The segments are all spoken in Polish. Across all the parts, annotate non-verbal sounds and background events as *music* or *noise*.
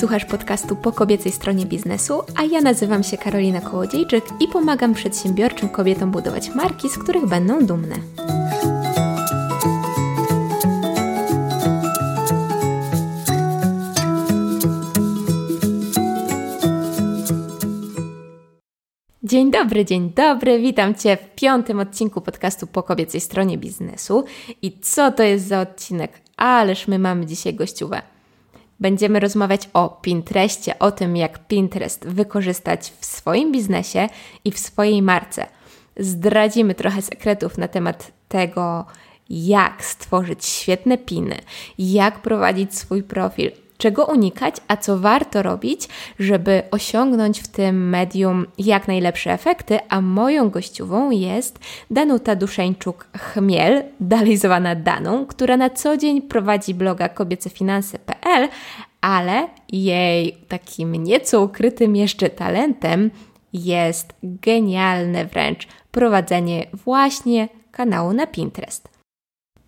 Słuchasz podcastu po kobiecej stronie biznesu, a ja nazywam się Karolina Kołodziejczyk i pomagam przedsiębiorczym kobietom budować marki, z których będą dumne. Dzień dobry, dzień dobry. Witam Cię w piątym odcinku podcastu po kobiecej stronie biznesu. I co to jest za odcinek? Ależ my mamy dzisiaj gościówę. Będziemy rozmawiać o Pinterestie, o tym, jak Pinterest wykorzystać w swoim biznesie i w swojej marce. Zdradzimy trochę sekretów na temat tego, jak stworzyć świetne piny, jak prowadzić swój profil, czego unikać, a co warto robić, żeby osiągnąć w tym medium jak najlepsze efekty, a moją gościową jest Danuta Duszeńczuk-Chmiel, dalej zwana Daną, która na co dzień prowadzi bloga kobiecefinanse.pl, ale jej takim nieco ukrytym jeszcze talentem jest genialne wręcz prowadzenie właśnie kanału na Pinterest.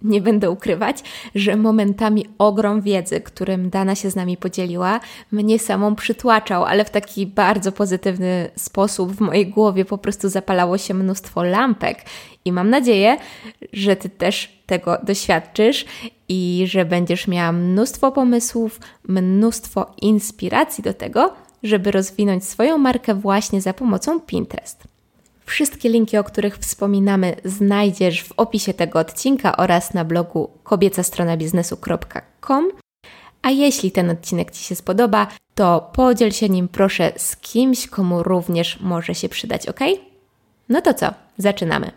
Nie będę ukrywać, że momentami ogrom wiedzy, którym Dana się z nami podzieliła, mnie samą przytłaczał, ale w taki bardzo pozytywny sposób w mojej głowie po prostu zapalało się mnóstwo lampek. I mam nadzieję, że Ty też tego doświadczysz i że będziesz miała mnóstwo pomysłów, mnóstwo inspiracji do tego, żeby rozwinąć swoją markę właśnie za pomocą Pinterest. Wszystkie linki, o których wspominamy, znajdziesz w opisie tego odcinka oraz na blogu kobiecastronabiznesu.com. A jeśli ten odcinek Ci się spodoba, to podziel się nim proszę z kimś, komu również może się przydać, ok? No to co, zaczynamy.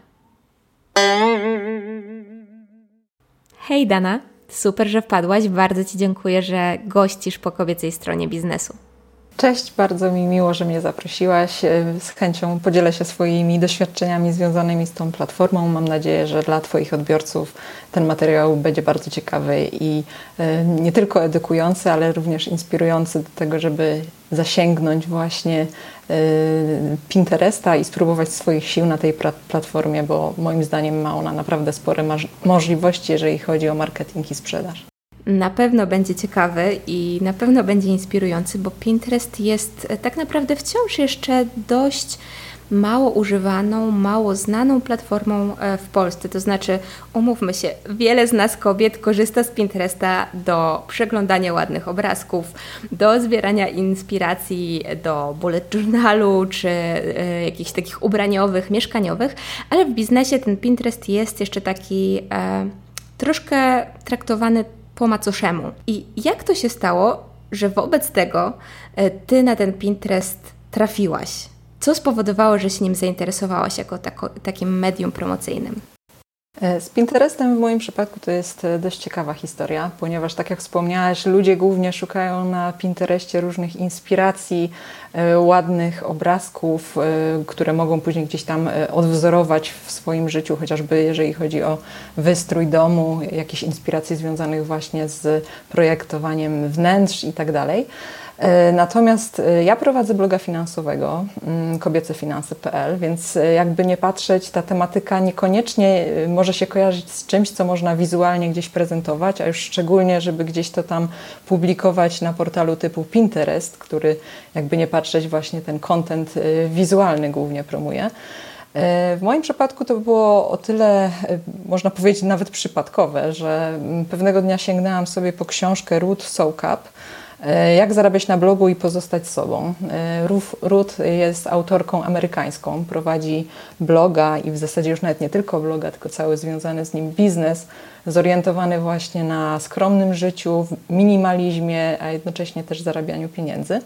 Hej Dana, super, że wpadłaś. Bardzo Ci dziękuję, że gościsz po kobiecej stronie biznesu. Cześć, bardzo mi miło, że mnie zaprosiłaś. E, z chęcią podzielę się swoimi doświadczeniami związanymi z tą platformą. Mam nadzieję, że dla Twoich odbiorców ten materiał będzie bardzo ciekawy i e, nie tylko edukujący, ale również inspirujący do tego, żeby zasięgnąć właśnie e, Pinteresta i spróbować swoich sił na tej platformie, bo moim zdaniem ma ona naprawdę spore możliwości, jeżeli chodzi o marketing i sprzedaż na pewno będzie ciekawy i na pewno będzie inspirujący, bo Pinterest jest e, tak naprawdę wciąż jeszcze dość mało używaną, mało znaną platformą e, w Polsce. To znaczy, umówmy się, wiele z nas kobiet korzysta z Pinteresta do przeglądania ładnych obrazków, do zbierania inspiracji do bullet journalu czy e, jakichś takich ubraniowych, mieszkaniowych, ale w biznesie ten Pinterest jest jeszcze taki e, troszkę traktowany po macoszemu. I jak to się stało, że wobec tego e, ty na ten Pinterest trafiłaś? Co spowodowało, że się nim zainteresowałaś jako tako, takim medium promocyjnym? E, z Pinterestem w moim przypadku to jest e, dość ciekawa historia, ponieważ tak jak wspomniałaś, ludzie głównie szukają na Pinterestie różnych inspiracji, e, ładnych obrazków, które mogą później gdzieś tam odwzorować w swoim życiu, chociażby jeżeli chodzi o wystrój domu, jakieś inspiracje związanych właśnie z projektowaniem wnętrz i tak dalej. E, natomiast e, ja prowadzę bloga finansowego mm, kobiecefinanse.pl, więc e, jakby nie patrzeć, ta tematyka niekoniecznie może się kojarzyć z czymś, co można wizualnie gdzieś prezentować, a już szczególnie, żeby gdzieś to tam publikować na portalu typu Pinterest, który jakby nie patrzeć właśnie ten content wizualny głównie promuje. W moim przypadku to było o tyle, można powiedzieć, nawet przypadkowe, że mm, pewnego dnia sięgnęłam sobie po książkę Ruth Soukup, E, jak zarabiać na blogu i pozostać sobą? E, Ruth jest autorką amerykańską, prowadzi bloga i w zasadzie już nawet nie tylko bloga, tylko cały związany z nim biznes, zorientowany właśnie na skromnym życiu, minimalizmie, a jednocześnie też zarabianiu pieniędzy.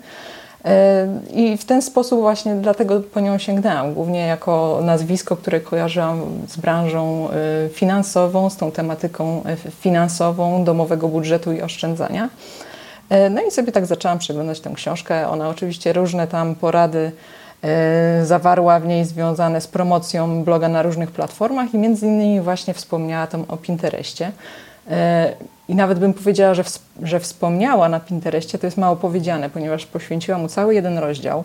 E, I w ten sposób właśnie dlatego po nią sięgnęłam, głównie jako nazwisko, które kojarzyłam z branżą finansową, z tą tematyką finansową, domowego budżetu i oszczędzania. E, no i sobie tak zaczęłam przeglądać tę książkę. Ona oczywiście różne tam porady e, zawarła w niej związane z promocją bloga na różnych platformach i między innymi właśnie wspomniała tam o Pinterestie. E, I nawet bym powiedziała, że, że wspomniała na Pinterestie, to jest mało powiedziane, ponieważ poświęciła mu cały jeden rozdział.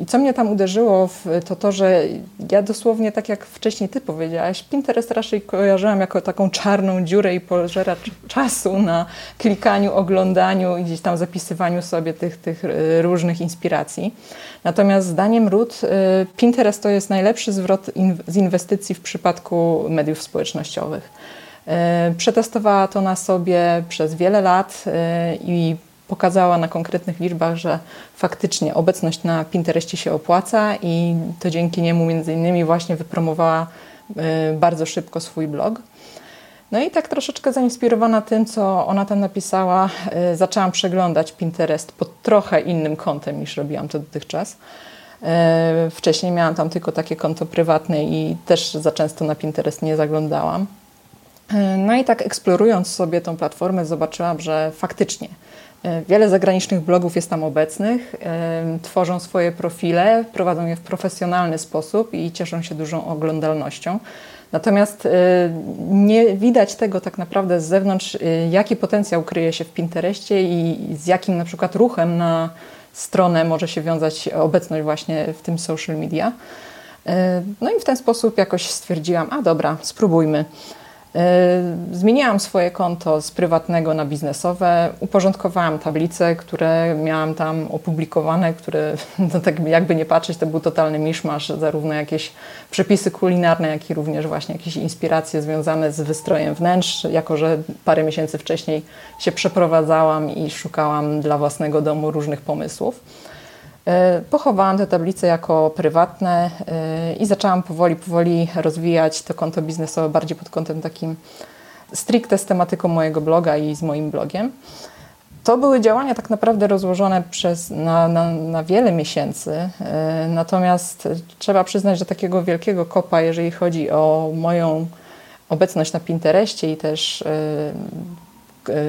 I co mnie tam uderzyło, to to, że ja dosłownie, tak jak wcześniej Ty powiedziałaś, Pinterest raczej kojarzyłam jako taką czarną dziurę i pożeracz czasu na klikaniu, oglądaniu i gdzieś tam zapisywaniu sobie tych, tych e, różnych inspiracji. Natomiast zdaniem Ruth, e, Pinterest to jest najlepszy zwrot z inwestycji w przypadku mediów społecznościowych. E, przetestowała to na sobie przez wiele lat i pokazała na konkretnych liczbach, że faktycznie obecność na Pinterestie się opłaca i to dzięki niemu między innymi właśnie wypromowała y, bardzo szybko swój blog. No i tak troszeczkę zainspirowana tym, co ona tam napisała, y, zaczęłam przeglądać Pinterest pod trochę innym kątem niż robiłam to dotychczas. Y, wcześniej miałam tam tylko takie konto prywatne i też za często na Pinterest nie zaglądałam. No i tak eksplorując sobie tą platformę, zobaczyłam, że faktycznie wiele zagranicznych blogów jest tam obecnych, e, tworzą swoje profile, prowadzą je w profesjonalny sposób i cieszą się dużą oglądalnością. Natomiast e, nie widać tego tak naprawdę z zewnątrz, jaki potencjał kryje się w Pinterestie i z jakim na przykład ruchem na stronę może się wiązać obecność właśnie w tym social media. No i w ten sposób jakoś stwierdziłam, a dobra, spróbujmy. E, zmieniłam swoje konto z prywatnego na biznesowe, uporządkowałam tablice, które miałam tam opublikowane, które, *laughs* no tak jakby nie patrzeć, to był totalny miszmasz, zarówno jakieś przepisy kulinarne, jak i również właśnie jakieś inspiracje związane z wystrojem wnętrz, jako że parę miesięcy wcześniej się przeprowadzałam i szukałam dla własnego domu różnych pomysłów. E, pochowałam te tablice jako prywatne e, i zaczęłam powoli, powoli rozwijać to konto biznesowe bardziej pod kątem takim stricte z tematyką mojego bloga i z moim blogiem. To były działania tak naprawdę rozłożone przez, na, na, na wiele miesięcy, e, natomiast trzeba przyznać, że takiego wielkiego kopa, jeżeli chodzi o moją obecność na Pinterestie i też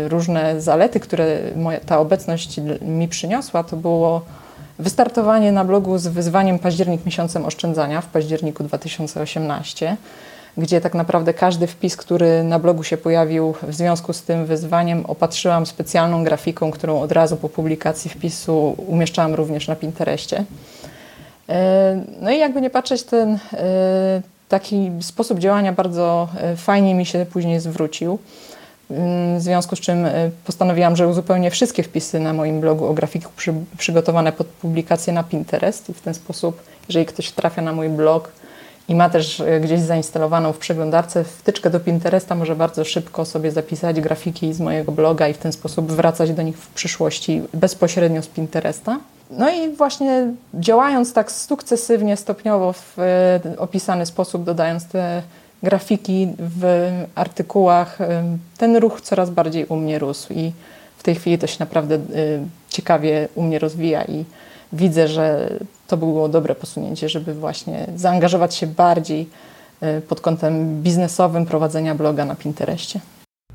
różne zalety, które moja, ta obecność mi przyniosła, to było Wystartowanie na blogu z wyzwaniem Październik miesiącem oszczędzania w październiku 2018, gdzie tak naprawdę każdy wpis, który na blogu się pojawił w związku z tym wyzwaniem, opatrzyłam specjalną grafiką, którą od razu po publikacji wpisu umieszczałam również na Pinterestie. E, no i jakby nie patrzeć, ten e, taki sposób działania bardzo e, fajnie mi się później zwrócił. W związku z czym y, postanowiłam, że uzupełnię wszystkie wpisy na moim blogu o grafiku przy, przygotowane pod publikację na Pinterest i w ten sposób, jeżeli ktoś trafia na mój blog i ma też y, gdzieś zainstalowaną w przeglądarce wtyczkę do Pinteresta, może bardzo szybko sobie zapisać grafiki z mojego bloga i w ten sposób wracać do nich w przyszłości bezpośrednio z Pinteresta. No i właśnie działając tak sukcesywnie, stopniowo w y, opisany sposób, dodając te grafiki w artykułach, ten ruch coraz bardziej u mnie rósł i w tej chwili to się naprawdę ciekawie u mnie rozwija i widzę, że to było dobre posunięcie, żeby właśnie zaangażować się bardziej pod kątem biznesowym prowadzenia bloga na Pinterestie.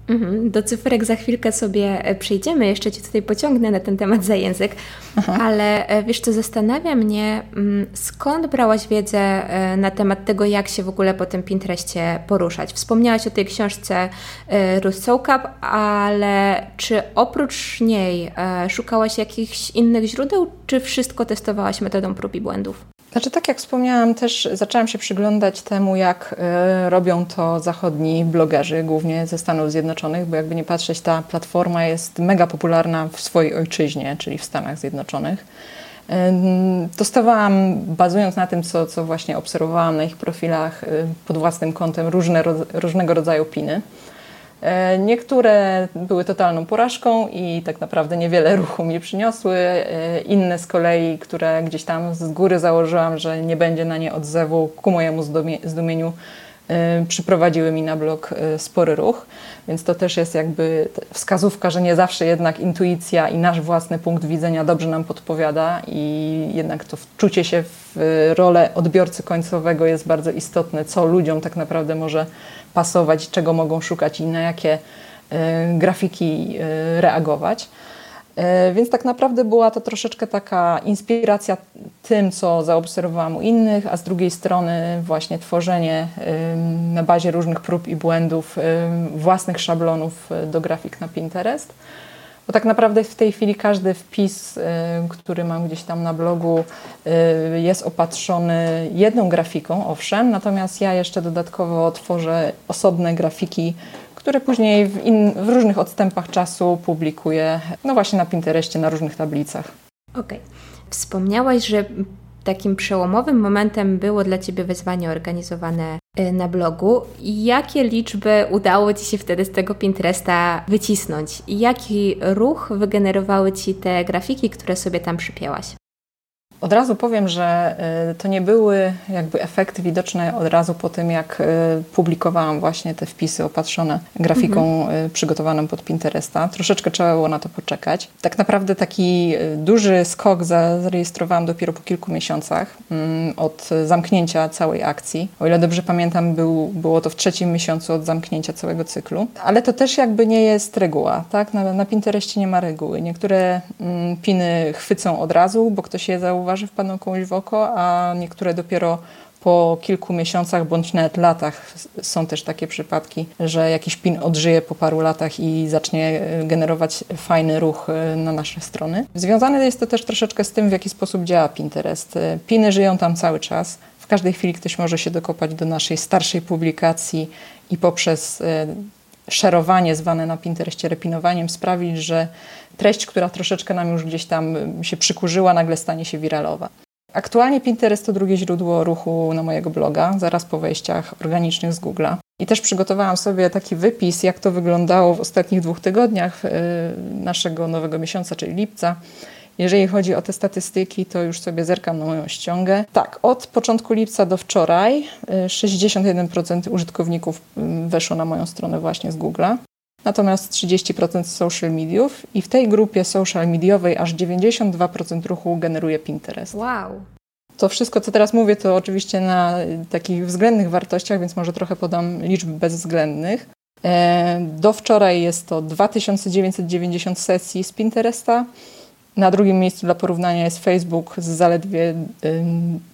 Mhm, do cyfrek za chwilkę sobie e, przejdziemy, jeszcze Cię tutaj pociągnę na ten temat za język, Aha. ale e, wiesz co, zastanawia mnie, mm, skąd brałaś wiedzę e, na temat tego, jak się w ogóle po tym Pinterestie poruszać? Wspomniałaś o tej książce Ruth Soukap, ale czy oprócz niej szukałaś jakichś innych źródeł, czy wszystko testowałaś metodą prób i błędów? Znaczy, tak jak wspomniałam, też zaczęłam się przyglądać temu, jak y, robią to zachodni blogerzy, głównie ze Stanów Zjednoczonych, bo jakby nie patrzeć, ta platforma jest mega popularna w swojej ojczyźnie, czyli w Stanach Zjednoczonych. Dostawałam, bazując na tym, co, co właśnie obserwowałam na ich profilach y, pod własnym kątem, różne, różnego rodzaju piny. E, niektóre były totalną porażką i tak naprawdę niewiele ruchu mi przyniosły. E, inne z kolei, które gdzieś tam z góry założyłam, że nie będzie na nie odzewu, ku mojemu zdumieniu przyprowadziły mi na blog spory ruch. Więc to też jest jakby wskazówka, że nie zawsze jednak intuicja i nasz własny punkt widzenia dobrze nam podpowiada i jednak to wczucie się w rolę odbiorcy końcowego jest bardzo istotne, co ludziom tak naprawdę może pasować, czego mogą szukać i na jakie grafiki reagować. E, więc tak naprawdę była to troszeczkę taka inspiracja tym, co zaobserwowałam u innych, a z drugiej strony właśnie tworzenie na bazie różnych prób i błędów własnych szablonów do grafik na Pinterest. Bo tak naprawdę w tej chwili każdy wpis, y, który mam gdzieś tam na blogu, y, jest opatrzony jedną grafiką, owszem, natomiast ja jeszcze dodatkowo tworzę osobne grafiki, które później w, in, w różnych odstępach czasu publikuję, no właśnie na Pinterestie, na różnych tablicach. Okej. Okay. Wspomniałaś, że takim przełomowym momentem było dla Ciebie wyzwanie organizowane y, na blogu. Jakie liczby udało Ci się wtedy z tego Pinteresta wycisnąć? Jaki ruch wygenerowały Ci te grafiki, które sobie tam przypięłaś? Od razu powiem, że y, to nie były jakby efekty widoczne od razu po tym, jak y, publikowałam właśnie te wpisy opatrzone grafiką mhm. Y, przygotowaną pod Pinteresta. Troszeczkę trzeba było na to poczekać. Tak naprawdę taki duży skok zarejestrowałam dopiero po kilku miesiącach mm, od zamknięcia całej akcji. O ile dobrze pamiętam, był, było to w trzecim miesiącu od zamknięcia całego cyklu. Ale to też jakby nie jest reguła, tak? Na, na Pinterestie nie ma reguły. Niektóre mm, piny chwycą od razu, bo ktoś je zauważy zauważy, wpadną komuś w oko, a niektóre dopiero po kilku miesiącach bądź nawet latach są też takie przypadki, że jakiś pin odżyje po paru latach i zacznie e, generować fajny ruch e, na nasze strony. Związane jest to też troszeczkę z tym, w jaki sposób działa Pinterest. E, piny żyją tam cały czas. W każdej chwili ktoś może się dokopać do naszej starszej publikacji i poprzez szerowanie zwane na Pinterestie repinowaniem sprawić, że treść, która troszeczkę nam już gdzieś tam się przykurzyła, nagle stanie się wiralowa. Aktualnie Pinterest to drugie źródło ruchu na mojego bloga, zaraz po wejściach organicznych z Google'a. I też przygotowałam sobie taki wypis, jak to wyglądało w ostatnich dwóch tygodniach y, naszego nowego miesiąca, czyli lipca. Jeżeli chodzi o te statystyki, to już sobie zerkam na moją ściągę. Tak, od początku lipca do wczoraj 61% y, użytkowników y, weszło na moją stronę właśnie z Google'a natomiast 30% z social mediów i w tej grupie social mediowej aż 92% ruchu generuje Pinterest. Wow. To wszystko, co teraz mówię, to oczywiście na takich względnych wartościach, więc może trochę podam liczb bezwzględnych. E, do wczoraj jest to 2990 sesji z Pinteresta. Na drugim miejscu dla porównania jest Facebook z zaledwie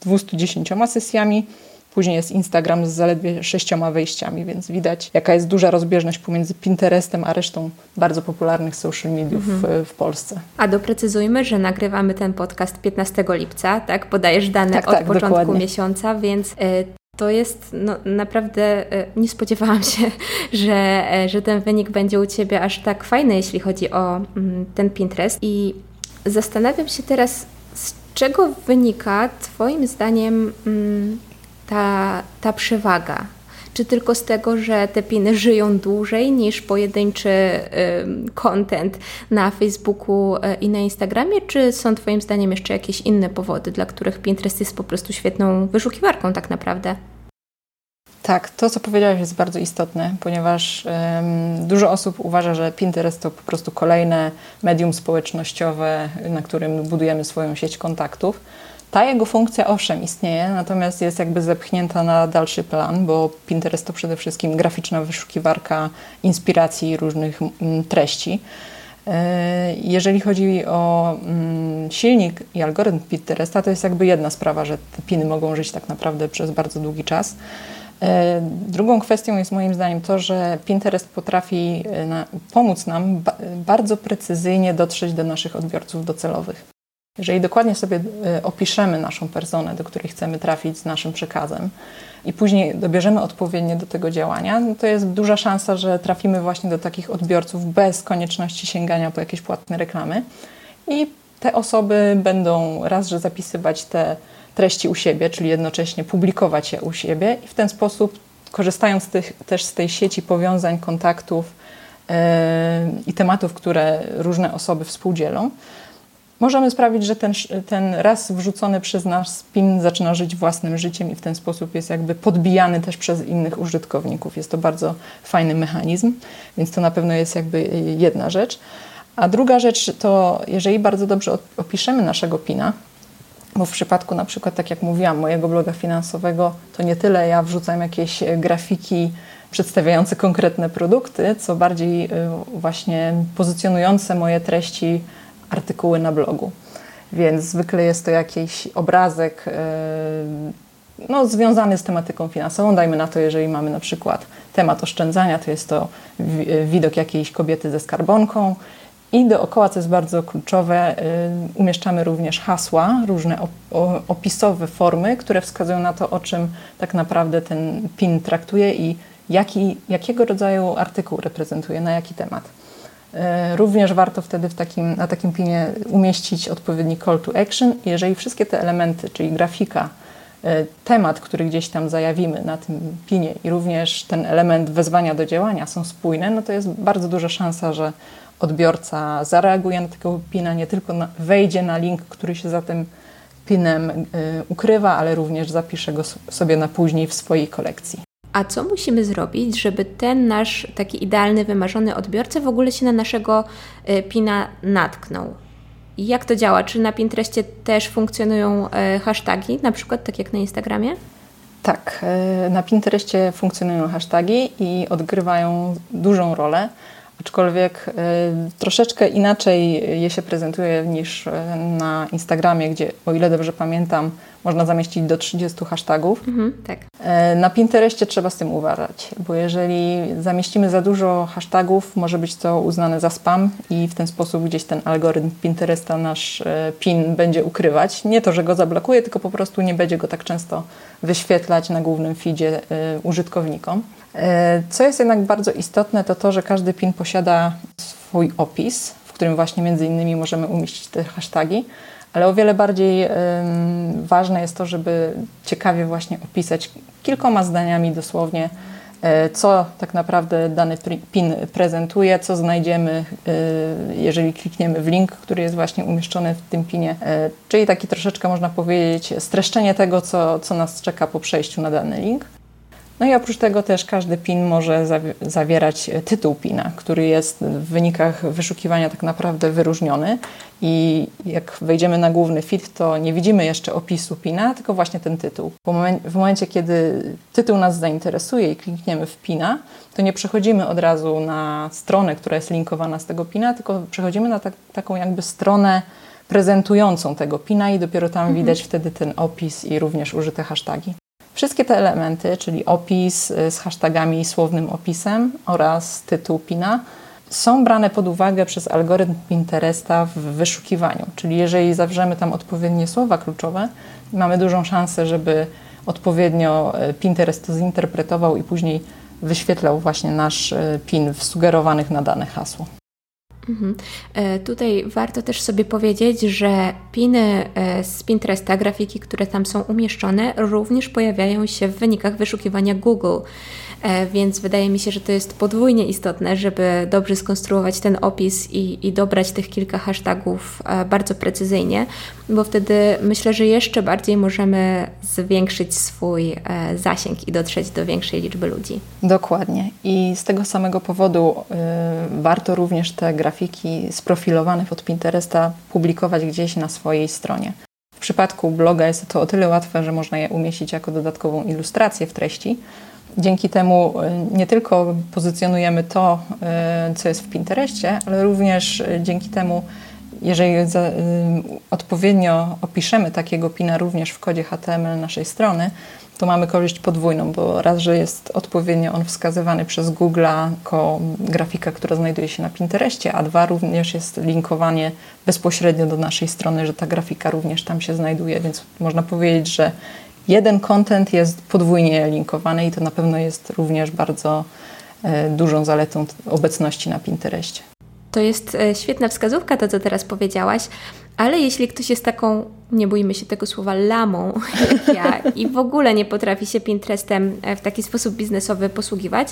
210 sesjami. Później jest Instagram z zaledwie sześcioma wejściami, więc widać, jaka jest duża rozbieżność pomiędzy Pinterestem a resztą bardzo popularnych social mediów mhm. w, w, Polsce. A doprecyzujmy, że nagrywamy ten podcast 15 lipca, tak? Podajesz dane tak, od tak, początku dokładnie. miesiąca, więc y, to jest no, naprawdę, y, nie spodziewałam *laughs* się, że, y, że ten wynik będzie u Ciebie aż tak fajny, jeśli chodzi o mm, ten Pinterest. I zastanawiam się teraz, z czego wynika Twoim zdaniem mm, ta, ta przewaga? Czy tylko z tego, że te piny żyją dłużej niż pojedynczy content na Facebooku e, i na Instagramie, czy są Twoim zdaniem jeszcze jakieś inne powody, dla których Pinterest jest po prostu świetną wyszukiwarką tak naprawdę? Tak, to co powiedziałaś jest bardzo istotne, ponieważ dużo osób uważa, że Pinterest to po prostu kolejne medium społecznościowe, na którym budujemy swoją sieć kontaktów. Ta jego funkcja owszem istnieje, natomiast jest jakby zepchnięta na dalszy plan, bo Pinterest to przede wszystkim graficzna wyszukiwarka inspiracji różnych mm, treści. E, jeżeli chodzi o mm, silnik i algorytm Pinteresta, to jest jakby jedna sprawa, że te piny mogą żyć tak naprawdę przez bardzo długi czas. E, drugą kwestią jest moim zdaniem to, że Pinterest potrafi e, pomóc nam bardzo precyzyjnie dotrzeć do naszych odbiorców docelowych. Jeżeli dokładnie sobie e, opiszemy naszą personę, do której chcemy trafić z naszym przekazem i później dobierzemy odpowiednie do tego działania, no to jest duża szansa, że trafimy właśnie do takich odbiorców bez konieczności sięgania po jakieś płatne reklamy. I te osoby będą raz, że zapisywać te treści u siebie, czyli jednocześnie publikować je u siebie i w ten sposób, korzystając tych, też z tej sieci powiązań, kontaktów yy, i tematów, które różne osoby współdzielą, możemy sprawić, że ten, ten raz wrzucony przez nas spin zaczyna żyć własnym życiem i w ten sposób jest jakby podbijany też przez innych użytkowników. Jest to bardzo fajny mechanizm, więc to na pewno jest jakby jedna rzecz. A druga rzecz to, jeżeli bardzo dobrze opiszemy naszego pina, bo w przypadku na przykład, tak jak mówiłam, mojego bloga finansowego, to nie tyle ja wrzucam jakieś grafiki przedstawiające konkretne produkty, co bardziej y, właśnie pozycjonujące moje treści artykuły na blogu. Więc zwykle jest to jakiś obrazek e, no, związany z tematyką finansową. Dajmy na to, jeżeli mamy na przykład temat oszczędzania, to jest to widok jakiejś kobiety ze skarbonką I dookoła, co jest bardzo kluczowe, umieszczamy również hasła, różne opisowe formy, które wskazują na to, o czym tak naprawdę ten PIN traktuje i jaki, jakiego rodzaju artykuł reprezentuje, na jaki temat. E, również warto wtedy w takim, na takim pinie umieścić odpowiedni call to action. Jeżeli wszystkie te elementy, czyli grafika, e, temat, który gdzieś tam zajawimy na tym pinie i również ten element wezwania do działania są spójne, no to jest bardzo duża szansa, że odbiorca zareaguje na tego pina, nie tylko na, wejdzie na link, który się za tym pinem y, ukrywa, ale również zapisze go sobie na później w swojej kolekcji. A co musimy zrobić, żeby ten nasz taki idealny, wymarzony odbiorca w ogóle się na naszego y, pina natknął? I jak to działa? Czy na Pinterestie też funkcjonują y, hasztagi, na przykład tak jak na Instagramie? Tak, na Pinterestie funkcjonują hasztagi i odgrywają dużą rolę aczkolwiek y, troszeczkę inaczej je się prezentuje niż y, na Instagramie, gdzie o ile dobrze pamiętam, można zamieścić do 30 hashtagów. Mhm, tak. Y, na Pinterestie trzeba z tym uważać, bo jeżeli zamieścimy za dużo hashtagów, może być to uznane za spam i w ten sposób gdzieś ten algorytm Pinteresta nasz pin będzie ukrywać. Nie to, że go zablokuje, tylko po prostu nie będzie go tak często wyświetlać na głównym feedzie użytkownikom. E, co jest jednak bardzo istotne, to to, że każdy pin posiada swój opis, w którym właśnie między innymi możemy umieścić te hasztagi, ale o wiele bardziej ważne jest to, żeby ciekawie właśnie opisać kilkoma zdaniami dosłownie, e, co tak naprawdę dany pin prezentuje, co znajdziemy, e, jeżeli klikniemy w link, który jest właśnie umieszczony w tym pinie. Czyli taki troszeczkę można powiedzieć streszczenie tego, co, co nas czeka po przejściu na dany link. No i oprócz tego też każdy PIN może zawierać tytuł PINa, który jest w wynikach wyszukiwania tak naprawdę wyróżniony i jak wejdziemy na główny feed, to nie widzimy jeszcze opisu PINa, tylko właśnie ten tytuł. W momencie, kiedy tytuł nas zainteresuje i klikniemy w PINa, to nie przechodzimy od razu na stronę, która jest linkowana z tego PINa, tylko przechodzimy na tak, taką jakby stronę prezentującą tego PINa i dopiero tam mhm. widać wtedy ten opis i również użyte hasztagi. Wszystkie te elementy, czyli opis y, z hashtagami i słownym opisem oraz tytuł PINA, są brane pod uwagę przez algorytm Pinteresta w wyszukiwaniu. Czyli jeżeli zawrzemy tam odpowiednie słowa kluczowe, mamy dużą szansę, żeby odpowiednio y, Pinterest to zinterpretował i później wyświetlał właśnie nasz y, PIN w sugerowanych na dane hasło. Mhm. E, tutaj warto też sobie powiedzieć, że piny e, z Pinteresta, grafiki, które tam są umieszczone, również pojawiają się w wynikach wyszukiwania Google. E, więc wydaje mi się, że to jest podwójnie istotne, żeby dobrze skonstruować ten opis i, i dobrać tych kilka hashtagów e, bardzo precyzyjnie, bo wtedy myślę, że jeszcze bardziej możemy zwiększyć swój e, zasięg i dotrzeć do większej liczby ludzi. Dokładnie. I z tego samego powodu y, warto również te grafiki sprofilowane pod Pinteresta publikować gdzieś na swojej stronie. W przypadku bloga jest to o tyle łatwe, że można je umieścić jako dodatkową ilustrację w treści, Dzięki temu e, nie tylko pozycjonujemy to, e, co jest w Pinterestie, ale również e, dzięki temu, jeżeli odpowiednio opiszemy takiego pina również w kodzie HTML naszej strony, to mamy korzyść podwójną, bo raz, że jest odpowiednio on wskazywany przez Google jako grafika, która znajduje się na Pinterestie, a dwa, również jest linkowanie bezpośrednio do naszej strony, że ta grafika również tam się znajduje, więc można powiedzieć, że jeden content jest podwójnie linkowany i to na pewno jest również bardzo e, dużą zaletą obecności na Pinterestie. To jest e, świetna wskazówka, to co teraz powiedziałaś, ale jeśli ktoś jest taką nie bójmy się tego słowa, lamą *laughs* jak ja i w ogóle nie potrafi się Pinterestem e, w taki sposób biznesowy posługiwać,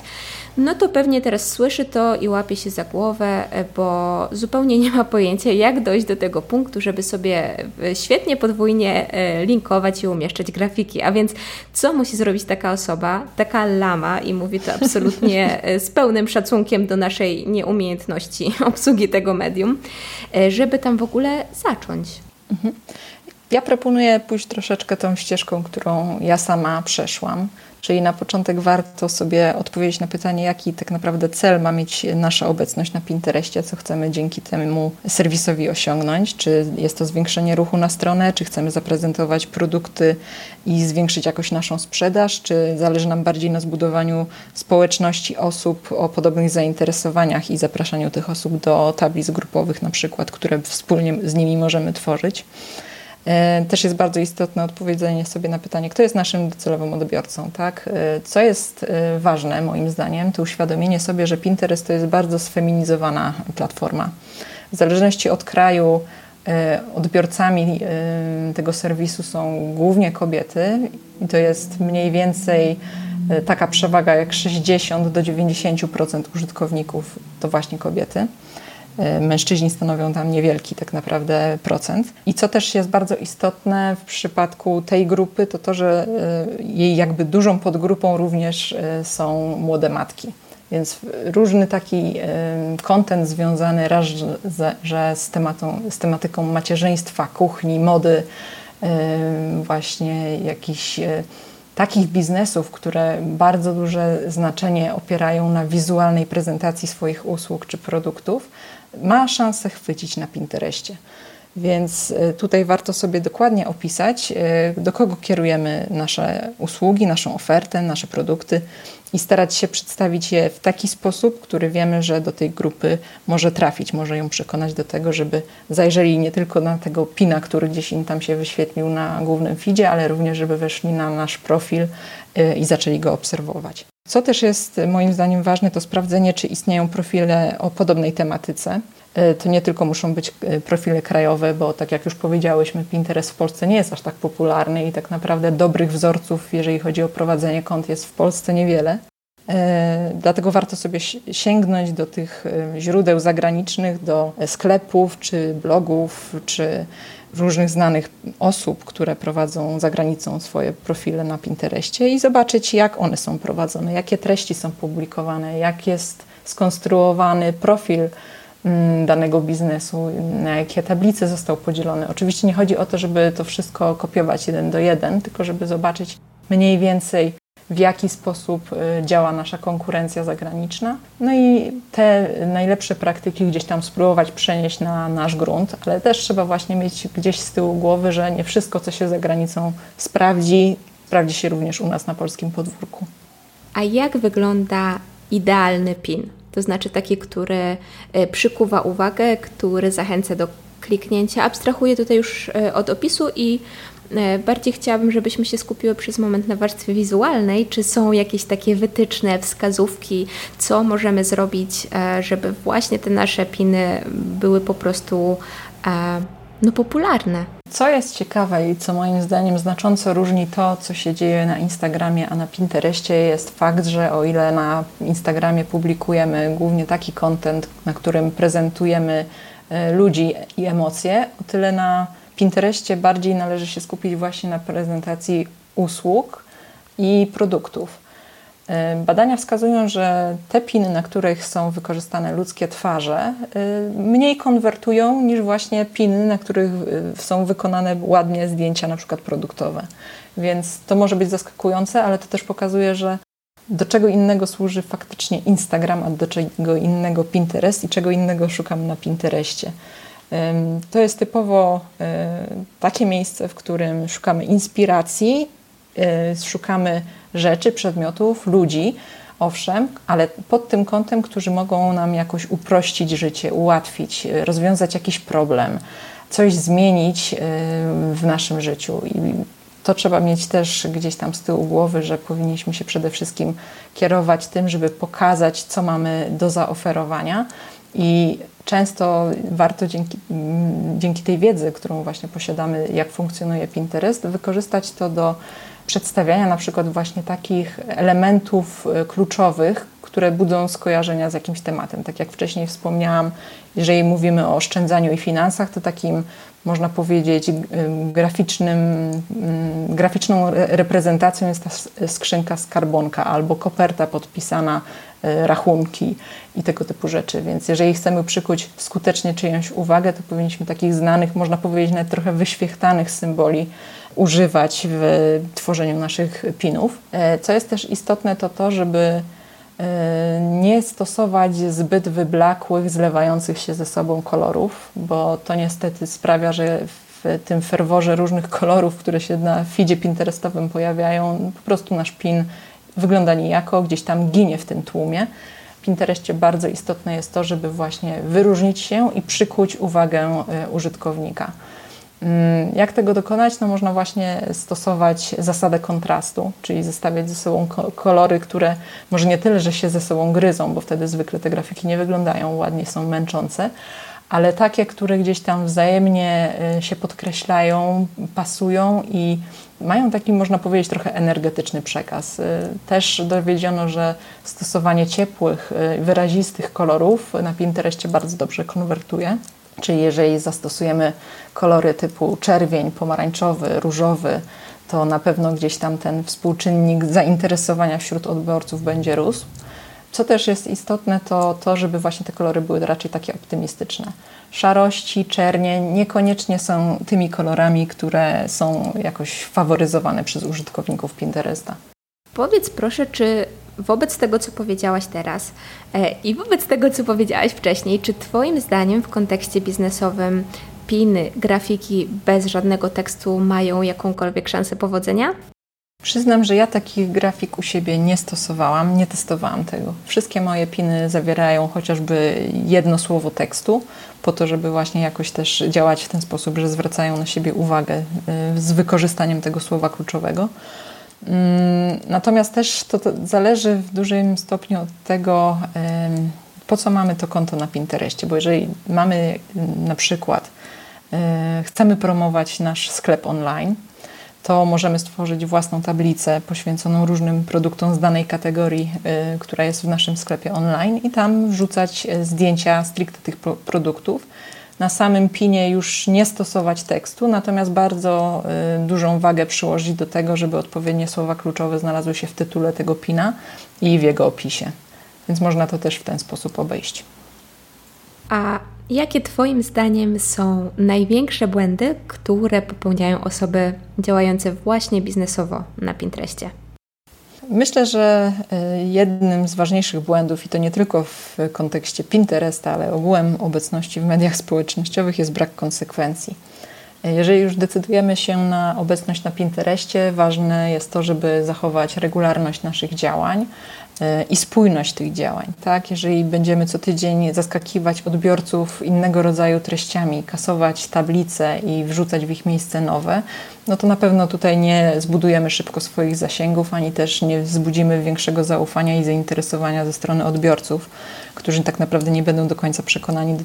no to pewnie teraz słyszy to i łapie się za głowę, e, bo zupełnie nie ma pojęcia, jak dojść do tego punktu, żeby sobie e, świetnie podwójnie linkować i umieszczać grafiki. A więc co musi zrobić taka osoba, taka lama, i mówię to absolutnie *laughs* z pełnym szacunkiem do naszej nieumiejętności obsługi tego medium, żeby tam w ogóle zacząć? Mhm. Ja proponuję pójść troszeczkę tą ścieżką, którą ja sama przeszłam. Czyli na początek warto sobie odpowiedzieć na pytanie, jaki tak naprawdę cel ma mieć nasza obecność na Pinterestie, co chcemy dzięki temu serwisowi osiągnąć. Czy jest to zwiększenie ruchu na stronę, czy chcemy zaprezentować produkty i zwiększyć jakoś naszą sprzedaż, czy zależy nam bardziej na zbudowaniu społeczności osób o podobnych zainteresowaniach i zapraszaniu tych osób do tablic grupowych, na przykład, które wspólnie z nimi możemy tworzyć. E, też jest bardzo istotne odpowiedzenie sobie na pytanie, kto jest naszym docelowym odbiorcą, tak? E, co jest e, ważne moim zdaniem, to uświadomienie sobie, że Pinterest to jest bardzo sfeminizowana platforma. W zależności od kraju odbiorcami tego serwisu są głównie kobiety i to jest mniej więcej taka przewaga jak 60 do 90% użytkowników to właśnie kobiety. E, mężczyźni stanowią tam niewielki tak naprawdę procent. I co też jest bardzo istotne w przypadku tej grupy, to to, że e, jej jakby dużą podgrupą również e, są młode matki. Więc różny taki kontent związany raz, że z, tematą, z tematyką macierzyństwa, kuchni, mody, właśnie jakichś takich biznesów, które bardzo duże znaczenie opierają na wizualnej prezentacji swoich usług czy produktów, ma szansę chwycić na Pinterestie. Więc e, tutaj warto sobie dokładnie opisać, e, do kogo kierujemy nasze usługi, naszą ofertę, nasze produkty i starać się przedstawić je w taki sposób, który wiemy, że do tej grupy może trafić, może ją przekonać do tego, żeby zajrzeli nie tylko na tego pina, który gdzieś im tam się wyświetlił na głównym feedzie, ale również, żeby weszli na nasz profil e, i zaczęli go obserwować. Co też jest moim zdaniem ważne, to sprawdzenie, czy istnieją profile o podobnej tematyce. E, to nie tylko muszą być e, profile krajowe, bo tak jak już powiedziałyśmy, Pinterest w Polsce nie jest aż tak popularny i tak naprawdę dobrych wzorców, jeżeli chodzi o prowadzenie kont, jest w Polsce niewiele. E, dlatego warto sobie sięgnąć do tych źródeł zagranicznych, do sklepów, czy blogów, czy różnych znanych osób, które prowadzą za granicą swoje profile na Pinterestie i zobaczyć, jak one są prowadzone, jakie treści są publikowane, jak jest skonstruowany profil mm, danego biznesu, na jakie tablice został podzielony. Oczywiście nie chodzi o to, żeby to wszystko kopiować jeden do jeden, tylko żeby zobaczyć mniej więcej w jaki sposób y, działa nasza konkurencja zagraniczna. No i te najlepsze praktyki gdzieś tam spróbować przenieść na nasz grunt, ale też trzeba właśnie mieć gdzieś z tyłu głowy, że nie wszystko, co się za granicą sprawdzi, sprawdzi się również u nas na polskim podwórku. A jak wygląda idealny PIN? To znaczy taki, który y, przykuwa uwagę, który zachęca do kliknięcia. Abstrahuję tutaj już y, od opisu i bardziej chciałabym, żebyśmy się skupiły przez moment na warstwie wizualnej. Czy są jakieś takie wytyczne, wskazówki, co możemy zrobić, e, żeby właśnie te nasze piny były po prostu e, no, popularne? Co jest ciekawe i co moim zdaniem znacząco różni to, co się dzieje na Instagramie, a na Pinterestie, jest fakt, że o ile na Instagramie publikujemy głównie taki content, na którym prezentujemy ludzi i emocje, o tyle na Pinterestie bardziej należy się skupić właśnie na prezentacji usług i produktów. E, badania wskazują, że te piny, na których są wykorzystane ludzkie twarze, e, mniej konwertują niż właśnie piny, na których e, są wykonane ładnie zdjęcia, na przykład produktowe. Więc to może być zaskakujące, ale to też pokazuje, że do czego innego służy faktycznie Instagram, a do czego innego Pinterest i czego innego szukamy na Pinterestie. To jest typowo e, takie miejsce, w którym szukamy inspiracji, e, szukamy rzeczy, przedmiotów, ludzi, owszem, ale pod tym kątem, którzy mogą nam jakoś uprościć życie, ułatwić, e, rozwiązać jakiś problem, coś zmienić w naszym życiu. I to trzeba mieć też gdzieś tam z tyłu głowy, że powinniśmy się przede wszystkim kierować tym, żeby pokazać, co mamy do zaoferowania. I często warto dzięki, dzięki tej wiedzy, którą właśnie posiadamy, jak funkcjonuje Pinterest, wykorzystać to do przedstawiania na przykład właśnie takich elementów e, kluczowych, które budzą skojarzenia z jakimś tematem. Tak jak wcześniej wspomniałam, jeżeli mówimy o oszczędzaniu i finansach, to takim można powiedzieć graficznym, graficzną reprezentacją jest ta skrzynka skarbonka albo koperta podpisana rachunki i tego typu rzeczy. Więc jeżeli chcemy przykuć skutecznie czyjąś uwagę, to powinniśmy takich znanych, można powiedzieć nawet trochę wyświechtanych symboli używać w tworzeniu naszych pinów. E, co jest też istotne, to to, żeby e, nie stosować zbyt wyblakłych, zlewających się ze sobą kolorów, bo to niestety sprawia, że w tym ferworze różnych *laughs* kolorów, które się na feedzie pinterestowym pojawiają, po prostu nasz pin wygląda nijako, gdzieś tam ginie w tym tłumie. W Pinterestie bardzo istotne jest to, żeby właśnie wyróżnić się i przykuć uwagę e, użytkownika. Mm, jak tego dokonać? No można właśnie stosować zasadę kontrastu, czyli zestawiać ze sobą kolory, które może nie tyle, że się ze sobą gryzą, bo wtedy zwykle te grafiki nie wyglądają ładnie, są męczące, ale takie, które gdzieś tam wzajemnie y, się podkreślają, pasują i mają taki, można powiedzieć, trochę energetyczny przekaz. Y, też dowiedziono, że stosowanie ciepłych, y, wyrazistych kolorów na Pinterestie bardzo dobrze konwertuje. Czyli jeżeli zastosujemy kolory typu czerwień, pomarańczowy, różowy, to na pewno gdzieś tam ten współczynnik zainteresowania wśród odbiorców będzie rósł. Co też jest istotne, to to, żeby właśnie te kolory były raczej takie optymistyczne. Szarości, czernie niekoniecznie są tymi kolorami, które są jakoś faworyzowane przez użytkowników Pinteresta. Powiedz proszę, czy wobec tego, co powiedziałaś teraz e, i wobec tego, co powiedziałaś wcześniej, czy Twoim zdaniem w kontekście biznesowym piny, grafiki bez żadnego tekstu mają jakąkolwiek szansę powodzenia? Przyznam, że ja takich grafik u siebie nie stosowałam, nie testowałam tego. Wszystkie moje piny zawierają chociażby jedno słowo tekstu, po to, żeby właśnie jakoś też działać w ten sposób, że zwracają na siebie uwagę y, z wykorzystaniem tego słowa kluczowego. Mm, natomiast też to, to zależy w dużym stopniu od tego, po co mamy to konto na Pinterestie, bo jeżeli mamy na przykład, e, chcemy promować nasz sklep online, to możemy stworzyć własną tablicę poświęconą różnym produktom z danej kategorii, e, która jest w naszym sklepie online i tam wrzucać e, zdjęcia stricte tych produktów na samym pinie już nie stosować tekstu, natomiast bardzo y, dużą wagę przyłożyć do tego, żeby odpowiednie słowa kluczowe znalazły się w tytule tego pina i w jego opisie. Więc można to też w ten sposób obejść. A jakie Twoim zdaniem są największe błędy, które popełniają osoby działające właśnie biznesowo na Pinterestie? Myślę, że e, jednym z ważniejszych błędów, i to nie tylko w kontekście Pinteresta, ale ogółem obecności w mediach społecznościowych, jest brak konsekwencji. E, jeżeli już decydujemy się na obecność na Pinterestie, ważne jest to, żeby zachować regularność naszych działań, i spójność tych działań. Tak? Jeżeli będziemy co tydzień zaskakiwać odbiorców innego rodzaju treściami, kasować tablice i wrzucać w ich miejsce nowe, no to na pewno tutaj nie zbudujemy szybko swoich zasięgów, ani też nie wzbudzimy większego zaufania i zainteresowania ze strony odbiorców, którzy tak naprawdę nie będą do końca przekonani,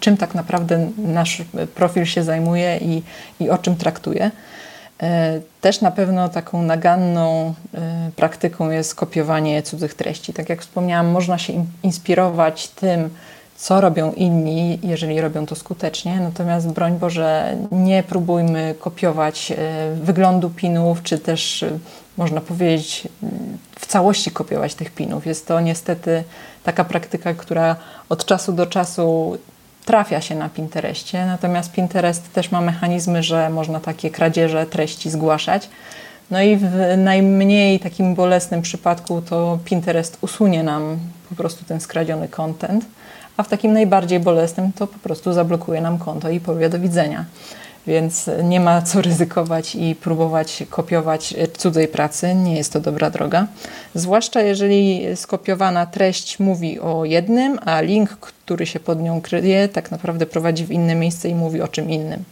czym tak naprawdę nasz profil się zajmuje i, i o czym traktuje. E, też na pewno taką naganną e, praktyką jest kopiowanie cudzych treści. Tak jak wspomniałam, można się inspirować tym, co robią inni, jeżeli robią to skutecznie. Natomiast broń Boże, nie próbujmy kopiować e, wyglądu pinów, czy też można powiedzieć w całości kopiować tych pinów. Jest to niestety taka praktyka, która od czasu do czasu trafia się na Pinterestie, natomiast Pinterest też ma mechanizmy, że można takie kradzieże treści zgłaszać. No i w najmniej takim bolesnym przypadku to Pinterest usunie nam po prostu ten skradziony content, a w takim najbardziej bolesnym to po prostu zablokuje nam konto i powie do widzenia więc nie ma co ryzykować i próbować kopiować cudzej pracy. Nie jest to dobra droga. Zwłaszcza jeżeli skopiowana treść mówi o jednym, a link, który się pod nią kryje, tak naprawdę prowadzi w inne miejsce i mówi o czym innym.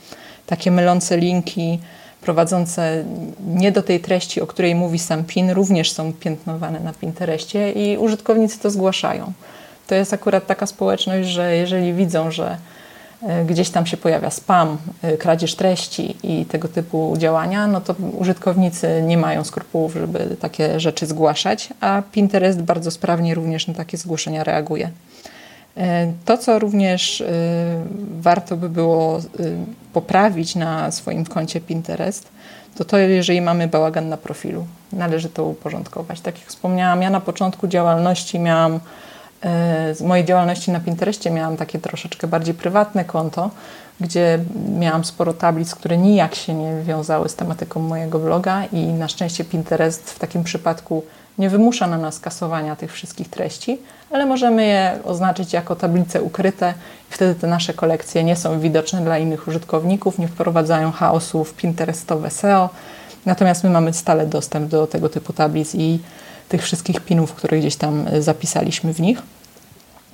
Takie mylące linki prowadzące nie do tej treści, o której mówi sam PIN, również są piętnowane na Pinterestie i użytkownicy to zgłaszają. To jest akurat taka społeczność, że jeżeli widzą, że gdzieś tam się pojawia spam, e, kradzież treści i tego typu działania, no to użytkownicy nie mają skrupułów, żeby takie rzeczy zgłaszać, a Pinterest bardzo sprawnie również na takie zgłoszenia reaguje. E, to, co również warto by było poprawić na swoim koncie Pinterest, to to, jeżeli mamy bałagan na profilu. Należy to uporządkować. Tak jak wspomniałam, ja na początku działalności miałam z mojej działalności na Pinterestie miałam takie troszeczkę bardziej prywatne konto, gdzie miałam sporo tablic, które nijak się nie wiązały z tematyką mojego bloga i na szczęście Pinterest w takim przypadku nie wymusza na nas kasowania tych wszystkich treści, ale możemy je oznaczyć jako tablice ukryte i wtedy te nasze kolekcje nie są widoczne dla innych użytkowników, nie wprowadzają chaosu w Pinterestowe SEO. Natomiast my mamy stale dostęp do tego typu tablic i tych wszystkich pinów, które gdzieś tam e, zapisaliśmy w nich.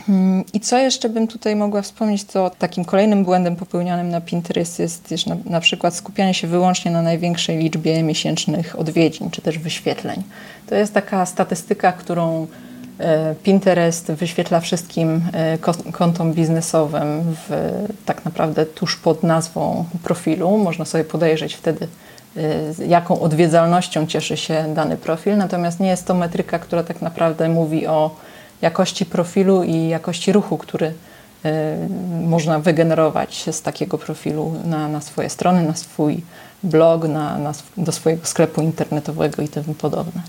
Mm, I co jeszcze bym tutaj mogła wspomnieć, to takim kolejnym błędem popełnianym na Pinterest jest też na, na, przykład skupianie się wyłącznie na największej liczbie miesięcznych odwiedzin czy też wyświetleń. To jest taka statystyka, którą e, Pinterest wyświetla wszystkim e, kontom biznesowym w, tak naprawdę tuż pod nazwą profilu. Można sobie podejrzeć wtedy, jaką odwiedzalnością cieszy się dany profil, natomiast nie jest to metryka, która tak naprawdę mówi o jakości profilu i jakości ruchu, który y, można wygenerować z takiego profilu na, na swoje strony, na swój blog, na, na, do swojego sklepu internetowego i tym podobne.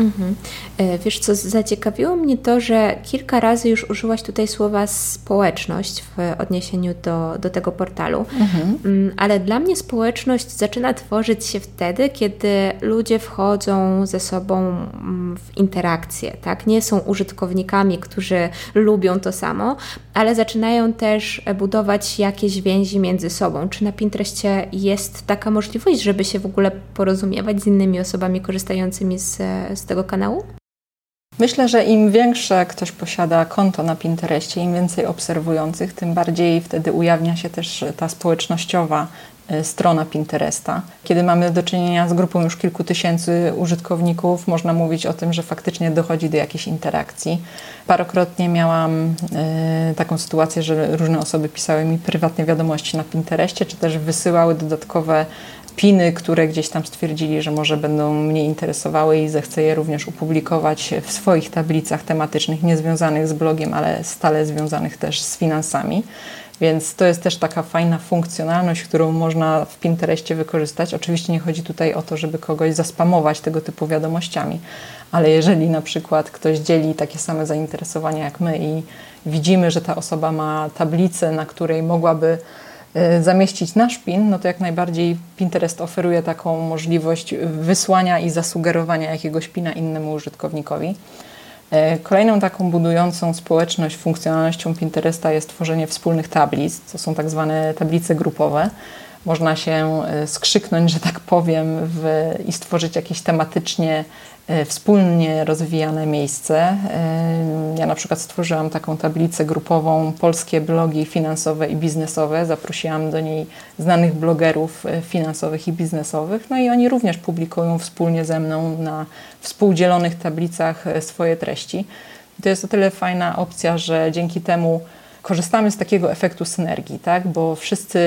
Mhm. E, wiesz co, zaciekawiło mnie to, że kilka razy już użyłaś tutaj słowa społeczność w odniesieniu do, do tego portalu, mhm. Mm, ale dla mnie społeczność zaczyna tworzyć się wtedy, kiedy ludzie wchodzą ze sobą mm, w interakcję, tak? Nie są użytkownikami, którzy lubią to samo, ale zaczynają też budować jakieś więzi między sobą. Czy na Pinterestie jest taka możliwość, żeby się w ogóle porozumiewać z innymi osobami korzystającymi z, z tego kanału? Myślę, że im większe ktoś posiada konto na Pinterestie, im więcej obserwujących, tym bardziej wtedy ujawnia się też ta społecznościowa e, strona Pinteresta. Kiedy mamy do czynienia z grupą już kilku tysięcy użytkowników, można mówić o tym, że faktycznie dochodzi do jakiejś interakcji. Parokrotnie miałam y, taką sytuację, że różne osoby pisały mi prywatne wiadomości na Pinterestie, czy też wysyłały dodatkowe piny, które gdzieś tam stwierdzili, że może będą mnie interesowały i zechcę je również opublikować w swoich tablicach tematycznych, niezwiązanych z blogiem, ale stale związanych też z finansami. Więc to jest też taka fajna funkcjonalność, którą można w Pinterestie wykorzystać. Oczywiście nie chodzi tutaj o to, żeby kogoś zaspamować tego typu wiadomościami, ale jeżeli na przykład ktoś dzieli takie same zainteresowania jak my i widzimy, że ta osoba ma tablicę, na której mogłaby zamieścić nasz PIN, no to jak najbardziej Pinterest oferuje taką możliwość wysłania i zasugerowania jakiegoś PINa innemu użytkownikowi. E, kolejną taką budującą społeczność funkcjonalnością Pinteresta jest tworzenie wspólnych tablic. To są tak zwane tablice grupowe. Można się e, skrzyknąć, że tak powiem, w, i stworzyć jakieś tematycznie wspólnie rozwijane miejsce. E, ja na przykład stworzyłam taką tablicę grupową Polskie blogi finansowe i biznesowe. Zaprosiłam do niej znanych blogerów e, finansowych i biznesowych, no i oni również publikują wspólnie ze mną na współdzielonych tablicach swoje treści. To jest o tyle fajna opcja, że dzięki temu korzystamy z takiego efektu synergii, tak? bo wszyscy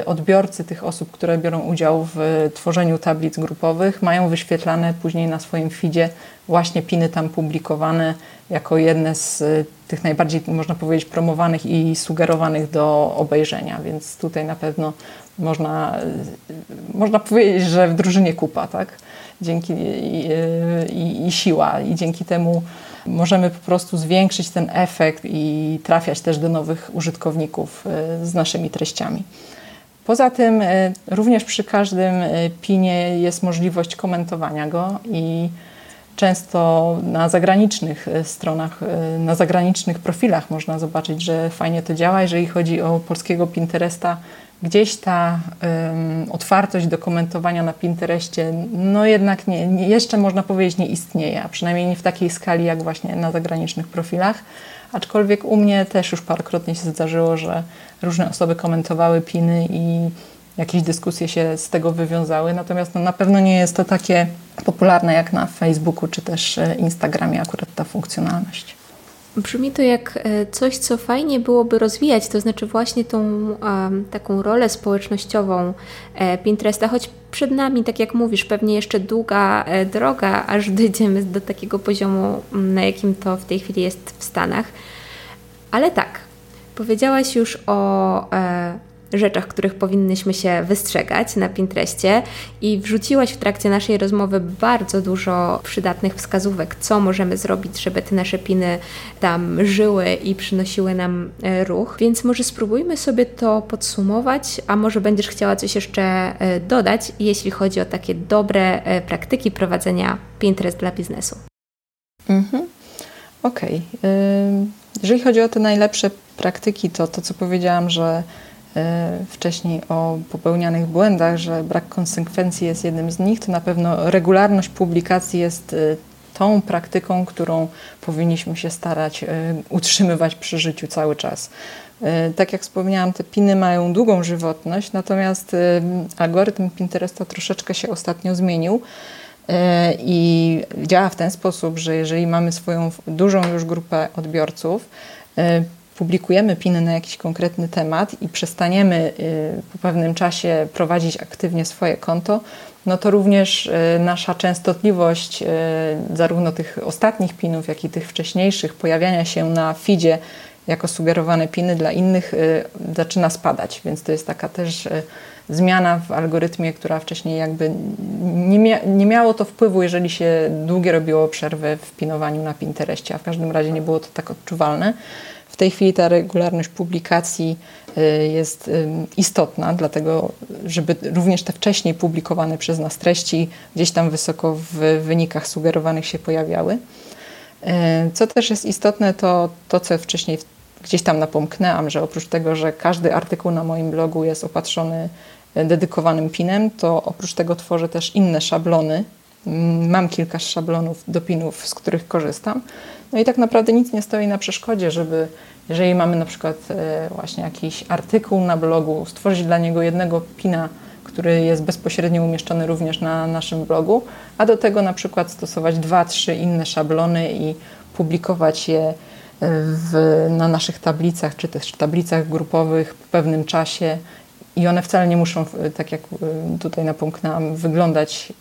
y, odbiorcy tych osób, które biorą udział w tworzeniu tablic grupowych, mają wyświetlane później na swoim feedzie właśnie piny tam publikowane jako jedne z y, tych najbardziej, można powiedzieć, promowanych i sugerowanych do obejrzenia, więc tutaj na pewno można, y, można powiedzieć, że w drużynie kupa, tak? Dzięki i, i, i siła i dzięki temu możemy po prostu zwiększyć ten efekt i trafiać też do nowych użytkowników e, z naszymi treściami. Poza tym e, również przy każdym e, pinie jest możliwość komentowania go i często na zagranicznych stronach, na zagranicznych profilach można zobaczyć, że fajnie to działa. Jeżeli chodzi o polskiego Pinteresta, gdzieś ta um, otwartość do komentowania na Pinterestie, no jednak nie, nie, jeszcze można powiedzieć nie istnieje, a przynajmniej nie w takiej skali jak właśnie na zagranicznych profilach. Aczkolwiek u mnie też już parokrotnie się zdarzyło, że różne osoby komentowały piny i jakieś dyskusje się z tego wywiązały. Natomiast no, na pewno nie jest to takie popularne jak na Facebooku czy też e, Instagramie akurat ta funkcjonalność. Brzmi to jak e, coś, co fajnie byłoby rozwijać, to znaczy właśnie tą um, taką rolę społecznościową e, Pinteresta, choć przed nami, tak jak mówisz, pewnie jeszcze długa e, droga, aż *laughs* dojdziemy do takiego poziomu, na jakim to w tej chwili jest w Stanach. Ale tak, powiedziałaś już o rzeczach, których powinnyśmy się wystrzegać na Pinterestie i wrzuciłaś w trakcie naszej rozmowy bardzo dużo przydatnych wskazówek, co możemy zrobić, żeby te nasze piny tam żyły i przynosiły nam e, ruch. Więc może spróbujmy sobie to podsumować, a może będziesz chciała coś jeszcze e, dodać, jeśli chodzi o takie dobre e, praktyki prowadzenia Pinterest dla biznesu. Mhm. Okej. Okay. Jeżeli chodzi o te najlepsze praktyki, to to, co powiedziałam, że wcześniej o popełnianych błędach, że brak konsekwencji jest jednym z nich, to na pewno regularność publikacji jest e, tą praktyką, którą powinniśmy się starać e, utrzymywać przy życiu cały czas. Tak jak wspomniałam, te piny mają długą żywotność, natomiast algorytm Pinteresta troszeczkę się ostatnio zmienił i działa w ten sposób, że jeżeli mamy swoją dużą już grupę odbiorców, publikujemy piny na jakiś konkretny temat i przestaniemy y, po pewnym czasie prowadzić aktywnie swoje konto, no to również y, nasza częstotliwość y, zarówno tych ostatnich pinów, jak i tych wcześniejszych pojawiania się na feedzie jako sugerowane piny dla innych zaczyna spadać, więc to jest taka też zmiana w algorytmie, która wcześniej jakby nie, mia nie miało to wpływu, jeżeli się długie robiło przerwy w pinowaniu na Pinterestie, a w każdym razie nie było to tak odczuwalne. W tej chwili ta regularność publikacji y, jest y, istotna, dlatego żeby również te wcześniej publikowane przez nas treści gdzieś tam wysoko w wynikach sugerowanych się pojawiały. Y, co też jest istotne, to to, co wcześniej gdzieś tam napomknęłam, że oprócz tego, że każdy artykuł na moim blogu jest opatrzony dedykowanym pinem, to oprócz tego tworzę też inne szablony. Mam kilka szablonów do pinów, z których korzystam. No i tak naprawdę nic nie stoi na przeszkodzie, żeby jeżeli mamy na przykład e, właśnie jakiś artykuł na blogu, stworzyć dla niego jednego pina, który jest bezpośrednio umieszczony również na naszym blogu, a do tego na przykład stosować dwa, trzy inne szablony i publikować je e, w, na naszych tablicach, czy też tablicach grupowych w pewnym czasie. I one wcale nie muszą, e, tak jak tutaj napomknęłam, wyglądać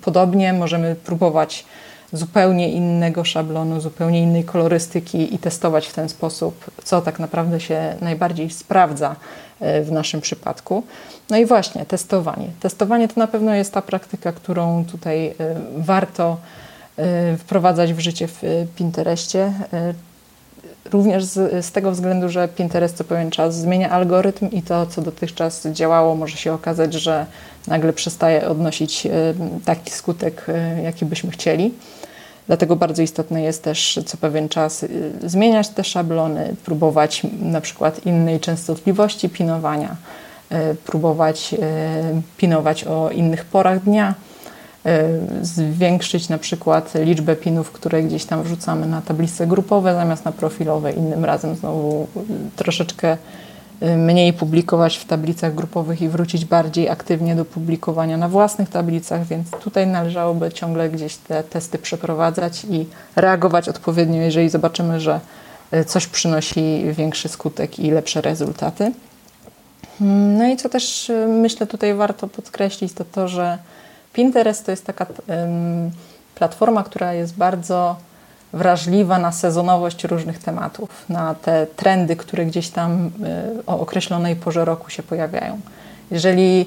podobnie. Możemy próbować zupełnie innego szablonu, zupełnie innej kolorystyki i testować w ten sposób, co tak naprawdę się najbardziej sprawdza e, w naszym przypadku. No i właśnie, testowanie. Testowanie to na pewno jest ta praktyka, którą tutaj e, warto e, wprowadzać w życie w Pinterestie. Również z, z, tego względu, że Pinterest co pewien czas zmienia algorytm i to, co dotychczas działało, może się okazać, że nagle przestaje odnosić taki skutek, jaki byśmy chcieli. Dlatego bardzo istotne jest też co pewien czas y, zmieniać te szablony, próbować na przykład innej częstotliwości pinowania, y, próbować y, pinować o innych porach dnia, zwiększyć na przykład liczbę pinów, które gdzieś tam wrzucamy na tablice grupowe zamiast na profilowe. Innym razem znowu troszeczkę mniej publikować w tablicach grupowych i wrócić bardziej aktywnie do publikowania na własnych tablicach, więc tutaj należałoby ciągle gdzieś te testy przeprowadzać i reagować odpowiednio, jeżeli zobaczymy, że y, coś przynosi większy skutek i lepsze rezultaty. No i co też y, myślę tutaj warto podkreślić, to to, że Pinterest to jest taka platforma, która jest bardzo wrażliwa na sezonowość różnych tematów, na te trendy, które gdzieś tam y, o określonej porze roku się pojawiają. Jeżeli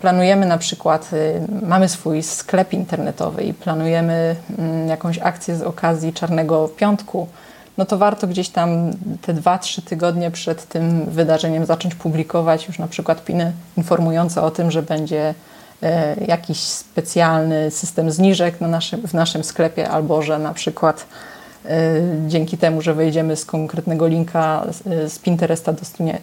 planujemy na przykład, y, mamy swój sklep internetowy i planujemy mm, jakąś akcję z okazji Czarnego Piątku, no to warto gdzieś tam te 2-3 tygodnie przed tym wydarzeniem zacząć publikować już na przykład piny informujące o tym, że będzie jakiś specjalny system zniżek na naszym, w naszym sklepie, albo że na przykład e, dzięki temu, że wejdziemy z konkretnego linka z Pinteresta,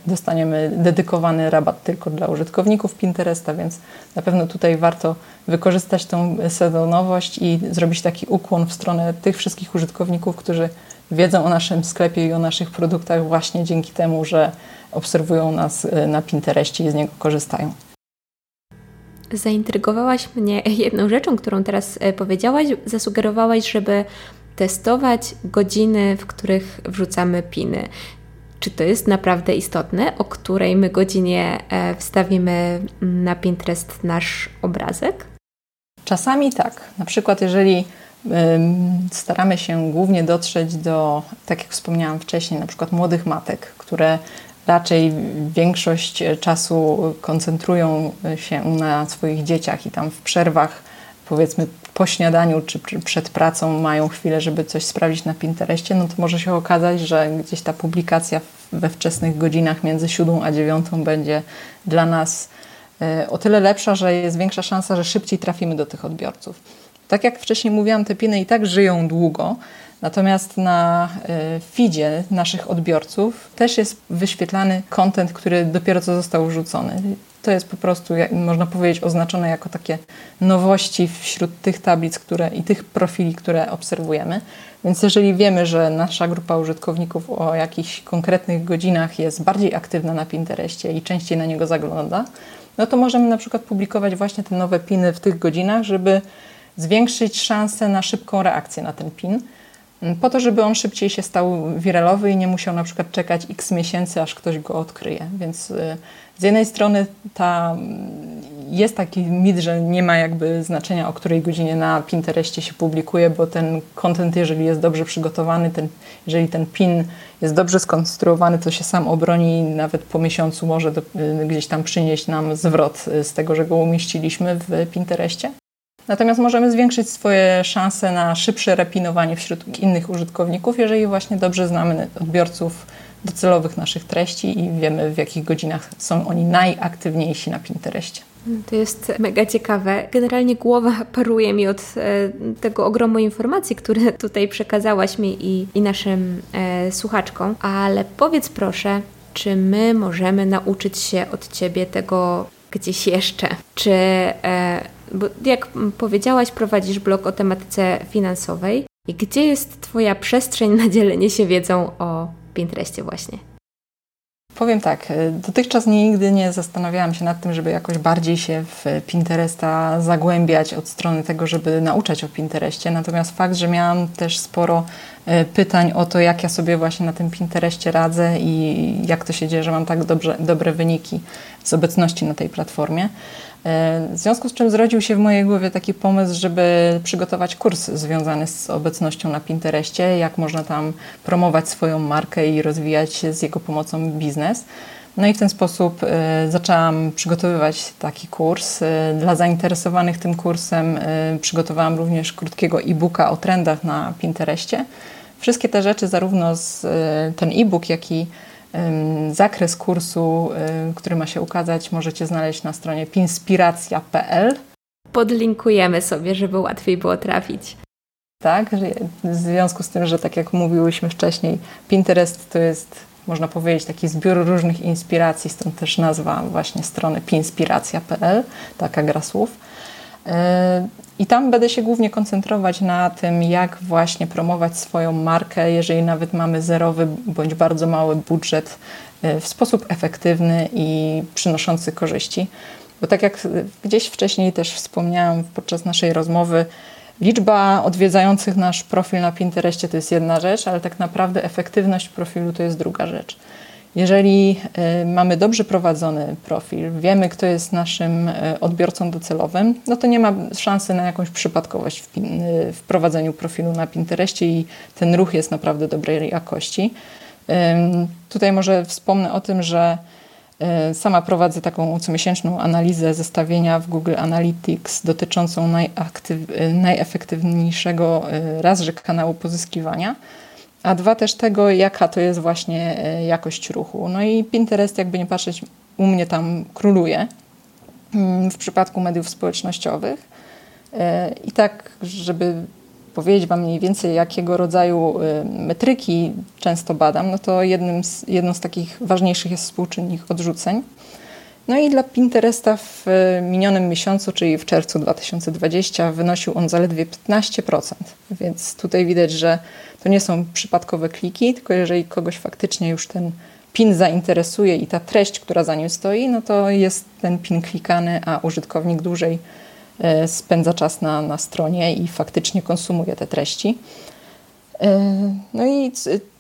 dostaniemy dedykowany rabat tylko dla użytkowników Pinteresta, więc na pewno tutaj warto wykorzystać tą sezonowość i zrobić taki ukłon w stronę tych wszystkich użytkowników, którzy wiedzą o naszym sklepie i o naszych produktach właśnie dzięki temu, że obserwują nas e, na Pinterestie i z niego korzystają. Zaintrygowałaś mnie *laughs* jedną rzeczą, którą teraz e, powiedziałaś. Zasugerowałaś, żeby testować godziny, w których wrzucamy piny. Czy to jest naprawdę istotne, o której my godzinie e, wstawimy na Pinterest nasz obrazek? Czasami tak. Na przykład, jeżeli staramy się głównie dotrzeć do, tak jak wspomniałam wcześniej, na przykład młodych matek, które raczej większość czasu koncentrują się na swoich dzieciach i tam w przerwach, powiedzmy po śniadaniu czy przed pracą mają chwilę, żeby coś sprawdzić na Pinterestie, no to może się okazać, że gdzieś ta publikacja we wczesnych godzinach między 7 a 9 będzie dla nas e, o tyle lepsza, że jest większa szansa, że szybciej trafimy do tych odbiorców. Tak jak wcześniej mówiłam, te piny i tak żyją długo, natomiast na e, feedzie naszych odbiorców też jest wyświetlany kontent, który dopiero co został wrzucony. To jest po prostu, można powiedzieć, oznaczone jako takie nowości wśród tych tablic które, i tych profili, które obserwujemy. Więc jeżeli wiemy, że nasza grupa użytkowników o jakichś konkretnych godzinach jest bardziej aktywna na Pinterestie i częściej na niego zagląda, no to możemy na przykład publikować właśnie te nowe piny w tych godzinach, żeby zwiększyć szanse na szybką reakcję na ten pin, po to, żeby on szybciej się stał wiralowy i nie musiał na przykład czekać x miesięcy, aż ktoś go odkryje. Więc y, z jednej strony ta, mm, jest taki mit, że nie ma jakby znaczenia, o której godzinie na Pinterestie się publikuje, bo ten content, jeżeli jest dobrze przygotowany, ten, jeżeli ten pin jest dobrze skonstruowany, to się sam obroni i nawet po miesiącu może do, y, gdzieś tam przynieść nam zwrot y, z tego, że go umieściliśmy w Pinterestie. Natomiast możemy zwiększyć swoje szanse na szybsze repinowanie wśród innych użytkowników, jeżeli właśnie dobrze znamy odbiorców docelowych naszych treści i wiemy, w jakich godzinach są oni najaktywniejsi na Pinterestie. To jest mega ciekawe. Generalnie głowa paruje mi od e, tego ogromu informacji, które *laughs* tutaj przekazałaś mi i, i naszym e, słuchaczkom, ale powiedz proszę, czy my możemy nauczyć się od Ciebie tego gdzieś jeszcze? Czy e, bo jak powiedziałaś, prowadzisz blog o tematyce finansowej. I gdzie jest Twoja przestrzeń na dzielenie się wiedzą o Pinterestie właśnie? Powiem tak, e, dotychczas nigdy nie zastanawiałam się nad tym, żeby jakoś bardziej się w Pinteresta zagłębiać od strony tego, żeby nauczać o Pinterestie. Natomiast fakt, że miałam też sporo e, pytań o to, jak ja sobie właśnie na tym Pinterestie radzę i jak to się dzieje, że mam tak dobrze, dobre wyniki z obecności na tej platformie. E, w związku z czym zrodził się w mojej głowie taki pomysł, żeby przygotować kurs związany z obecnością na Pinterestie, jak można tam promować swoją markę i rozwijać z jego pomocą biznes. No i w ten sposób y, zaczęłam przygotowywać taki kurs. Y, dla zainteresowanych tym kursem przygotowałam również krótkiego e-booka o trendach na Pinterestie. Wszystkie te rzeczy, zarówno ten e-book, jak i Zakres kursu, który ma się ukazać, możecie znaleźć na stronie pinspiracja.pl. Podlinkujemy sobie, żeby łatwiej było trafić. Tak, w związku z tym, że tak jak mówiłyśmy wcześniej, Pinterest to jest, można powiedzieć, taki zbiór różnych inspiracji, stąd też nazwa właśnie strony pinspiracja.pl, taka gra słów. I tam będę się głównie koncentrować na tym, jak właśnie promować swoją markę, jeżeli nawet mamy zerowy bądź bardzo mały budżet e, w sposób efektywny i przynoszący korzyści. Bo tak jak gdzieś wcześniej też wspomniałam podczas naszej rozmowy, liczba odwiedzających nasz profil na Pinterestie to jest jedna rzecz, ale tak naprawdę efektywność profilu to jest druga rzecz. Jeżeli y, mamy dobrze prowadzony profil, wiemy, kto jest naszym y, odbiorcą docelowym, no to nie ma szansy na jakąś przypadkowość w, y, w prowadzeniu profilu na Pinterestie i ten ruch jest naprawdę dobrej jakości. Tutaj może wspomnę o tym, że sama prowadzę taką comiesięczną analizę zestawienia w Google Analytics dotyczącą najefektywniejszego raz, że kanału pozyskiwania a dwa też tego, jaka to jest właśnie e, jakość ruchu. No i Pinterest, jakby nie patrzeć, u mnie tam króluje mm, w przypadku mediów społecznościowych. E, I tak, żeby powiedzieć Wam mniej więcej, jakiego rodzaju e, metryki często badam, no to jednym z, jedną z takich ważniejszych jest współczynnik odrzuceń. No i dla Pinteresta w minionym miesiącu, czyli w czerwcu 2020, wynosił on zaledwie 15%. Więc tutaj widać, że to nie są przypadkowe kliki, tylko jeżeli kogoś faktycznie już ten pin zainteresuje i ta treść, która za nim stoi, no to jest ten pin klikany, a użytkownik dłużej e, spędza czas na, na stronie i faktycznie konsumuje te treści. No i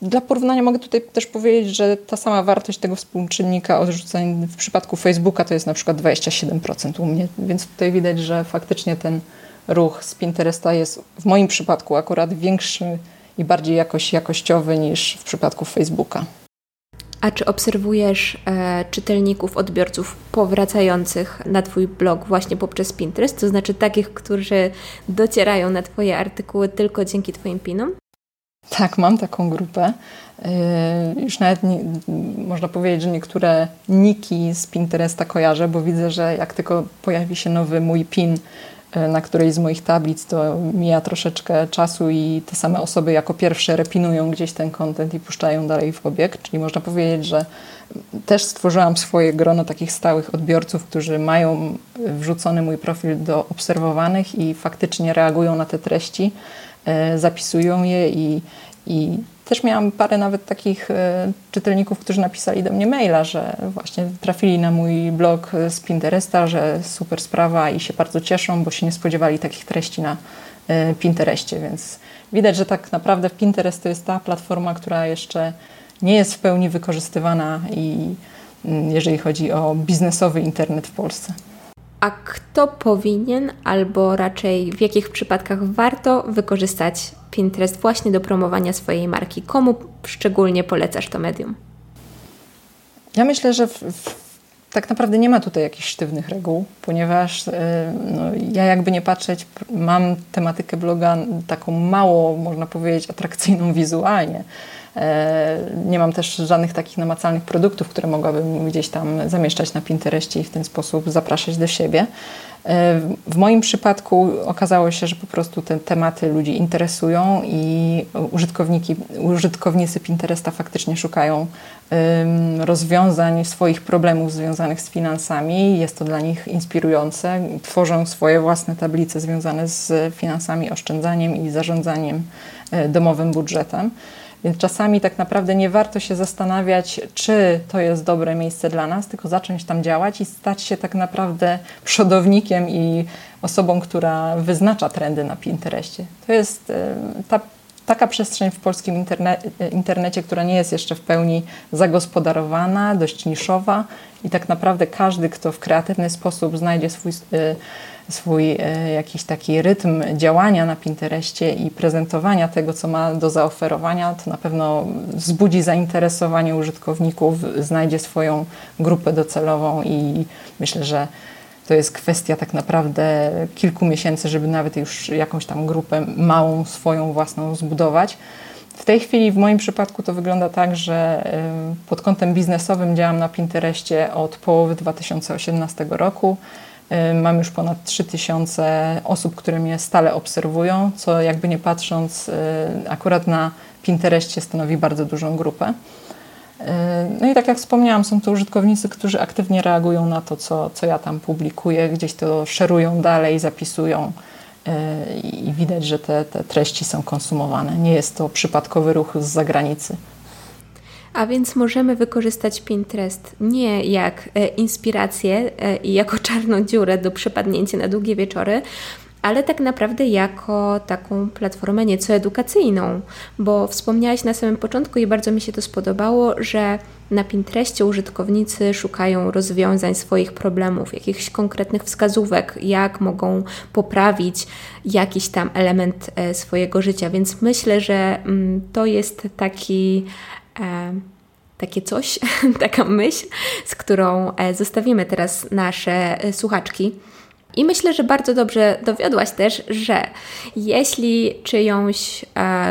dla porównania mogę tutaj też powiedzieć, że ta sama wartość tego współczynnika odrzuceń w przypadku Facebooka to jest na przykład 27% u mnie, więc tutaj widać, że faktycznie ten ruch z Pinteresta jest w moim przypadku akurat większy i bardziej jakoś, jakościowy niż w przypadku Facebooka. A czy obserwujesz e, czytelników, odbiorców powracających na Twój blog właśnie poprzez Pinterest, to znaczy takich, którzy docierają na Twoje artykuły tylko dzięki Twoim pinom? Tak, mam taką grupę. Yy, już nawet nie, można powiedzieć, że niektóre niki z Pinteresta kojarzę, bo widzę, że jak tylko pojawi się nowy mój pin yy, na którejś z moich tablic, to mija troszeczkę czasu i te same osoby jako pierwsze repinują gdzieś ten kontent i puszczają dalej w obieg. Czyli można powiedzieć, że też stworzyłam swoje grono takich stałych odbiorców, którzy mają wrzucony mój profil do obserwowanych i faktycznie reagują na te treści zapisują je i, i też miałam parę nawet takich e, czytelników, którzy napisali do mnie maila, że właśnie trafili na mój blog z Pinteresta, że super sprawa i się bardzo cieszą, bo się nie spodziewali takich treści na e, Pinterestie, więc widać, że tak naprawdę Pinterest to jest ta platforma, która jeszcze nie jest w pełni wykorzystywana i mm, jeżeli chodzi o biznesowy internet w Polsce. A kto powinien, albo raczej w jakich przypadkach warto wykorzystać Pinterest właśnie do promowania swojej marki? Komu szczególnie polecasz to medium? Ja myślę, że w, w, tak naprawdę nie ma tutaj jakichś sztywnych reguł, ponieważ yy, no, ja jakby nie patrzeć, mam tematykę bloga taką mało, można powiedzieć, atrakcyjną wizualnie. E, nie mam też żadnych takich namacalnych produktów, które mogłabym gdzieś tam zamieszczać na Pinterestie i w ten sposób zapraszać do siebie. E, w moim przypadku okazało się, że po prostu te tematy ludzi interesują i użytkowniki, użytkownicy Pinteresta faktycznie szukają rozwiązań swoich problemów związanych z finansami. Jest to dla nich inspirujące. Tworzą swoje własne tablice związane z finansami, oszczędzaniem i zarządzaniem e, domowym budżetem. Więc czasami tak naprawdę nie warto się zastanawiać, czy to jest dobre miejsce dla nas, tylko zacząć tam działać i stać się tak naprawdę przodownikiem i osobą, która wyznacza trendy na Pinterestie. To jest e, ta, taka przestrzeń w polskim interne internecie, która nie jest jeszcze w pełni zagospodarowana, dość niszowa i tak naprawdę każdy, kto w kreatywny sposób znajdzie swój e, swój e, jakiś taki rytm działania na Pinterestie i prezentowania tego, co ma do zaoferowania, to na pewno wzbudzi zainteresowanie użytkowników, znajdzie swoją grupę docelową i myślę, że to jest kwestia tak naprawdę kilku miesięcy, żeby nawet już jakąś tam grupę małą, swoją własną zbudować. W tej chwili w moim przypadku to wygląda tak, że pod kątem biznesowym działam na Pinterestie od połowy 2018 roku. Y, mam już ponad 3000 osób, które mnie stale obserwują, co jakby nie patrząc, y, akurat na Pinterestie stanowi bardzo dużą grupę. Y, no i tak jak wspomniałam, są to użytkownicy, którzy aktywnie reagują na to, co, co ja tam publikuję, gdzieś to szerują dalej, zapisują i widać, że te, te treści są konsumowane. Nie jest to przypadkowy ruch z zagranicy. A więc możemy wykorzystać Pinterest nie jak e, inspirację e, i jako czarną dziurę do przepadnięcia na długie wieczory, ale tak naprawdę jako taką platformę nieco edukacyjną, bo wspomniałaś na samym początku i bardzo mi się to spodobało, że na Pinterestie użytkownicy szukają rozwiązań swoich problemów, jakichś konkretnych wskazówek, jak mogą poprawić jakiś tam element e, swojego życia, więc myślę, że mm, to jest taki takie coś, *laughs* taka myśl, z którą e, zostawimy teraz nasze e, słuchaczki. I myślę, że bardzo dobrze dowiodłaś też, że jeśli czyjąś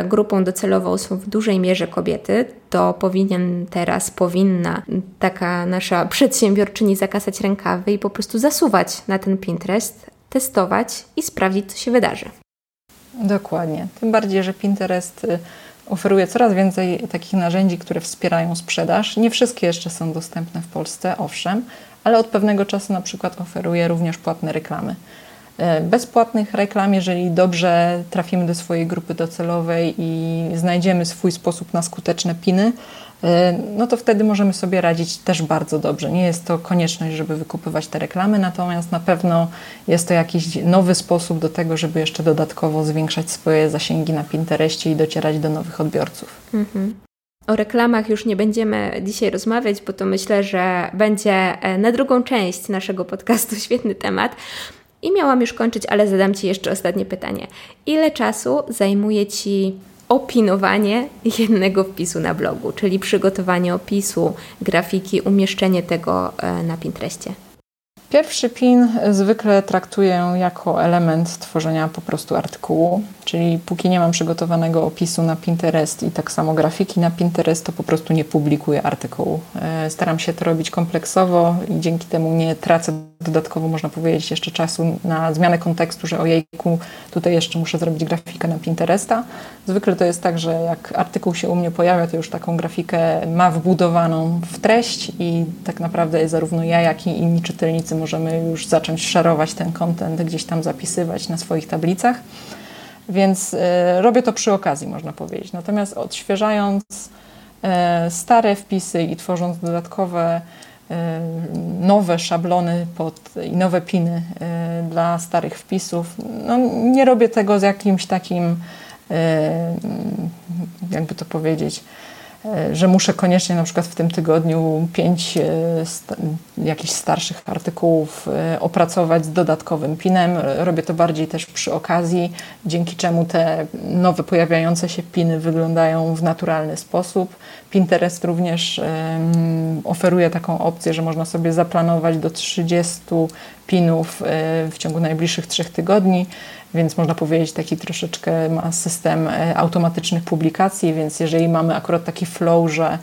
grupą docelową są w dużej mierze kobiety, to powinien teraz, powinna taka nasza *laughs* przedsiębiorczyni zakasać rękawy i po prostu zasuwać na ten Pinterest, testować i sprawdzić, co się wydarzy. Dokładnie. Tym bardziej, że Pinterest y, oferuje coraz więcej takich narzędzi, które wspierają sprzedaż. Nie wszystkie jeszcze są dostępne w Polsce, owszem, ale od pewnego czasu na przykład oferuje również płatne reklamy. e, bezpłatnych reklam, jeżeli dobrze trafimy do swojej grupy docelowej i znajdziemy swój sposób na skuteczne piny, no to wtedy możemy sobie radzić też bardzo dobrze. Nie jest to konieczność, żeby wykupywać te reklamy, natomiast na pewno jest to jakiś nowy sposób do tego, żeby jeszcze dodatkowo zwiększać swoje zasięgi na Pinterestie i docierać do nowych odbiorców. Mhm. O reklamach już nie będziemy dzisiaj rozmawiać, bo to myślę, że będzie e, na drugą część naszego podcastu *laughs* świetny temat. I miałam już kończyć, ale zadam Ci jeszcze ostatnie pytanie. Ile czasu zajmuje Ci opinowanie jednego wpisu na blogu, czyli przygotowanie opisu, grafiki, umieszczenie tego e, na Pinterestie? Pierwszy pin zwykle traktuję jako element tworzenia po prostu artykułu, czyli póki nie mam przygotowanego opisu na Pinterest i tak samo grafiki na Pinterest, to po prostu nie publikuję artykułu. E, staram się to robić kompleksowo i dzięki temu nie tracę dodatkowo, można powiedzieć, jeszcze czasu na zmianę kontekstu, że ojejku, tutaj jeszcze muszę zrobić grafikę na Pinteresta. Zwykle to jest tak, że jak artykuł się u mnie pojawia, to już taką grafikę ma wbudowaną w treść i tak naprawdę zarówno ja, jak i inni czytelnicy możemy już zacząć szerować ten content, gdzieś tam zapisywać na swoich tablicach. Więc y, robię to przy okazji, można powiedzieć. Natomiast odświeżając y, stare wpisy i tworząc dodatkowe e, nowe szablony pod, i nowe piny dla starych wpisów. No, nie robię tego z jakimś takim, jakby to powiedzieć, że muszę koniecznie na przykład w tym tygodniu pięć e, jakichś starszych artykułów e, opracować z dodatkowym pinem. Robię to bardziej też przy okazji, dzięki czemu te nowe pojawiające się piny wyglądają w naturalny sposób. Pinterest również oferuje taką opcję, że można sobie zaplanować do 30 pinów w ciągu najbliższych trzech tygodni więc można powiedzieć taki troszeczkę ma system e, automatycznych publikacji, więc jeżeli mamy akurat taki flow, że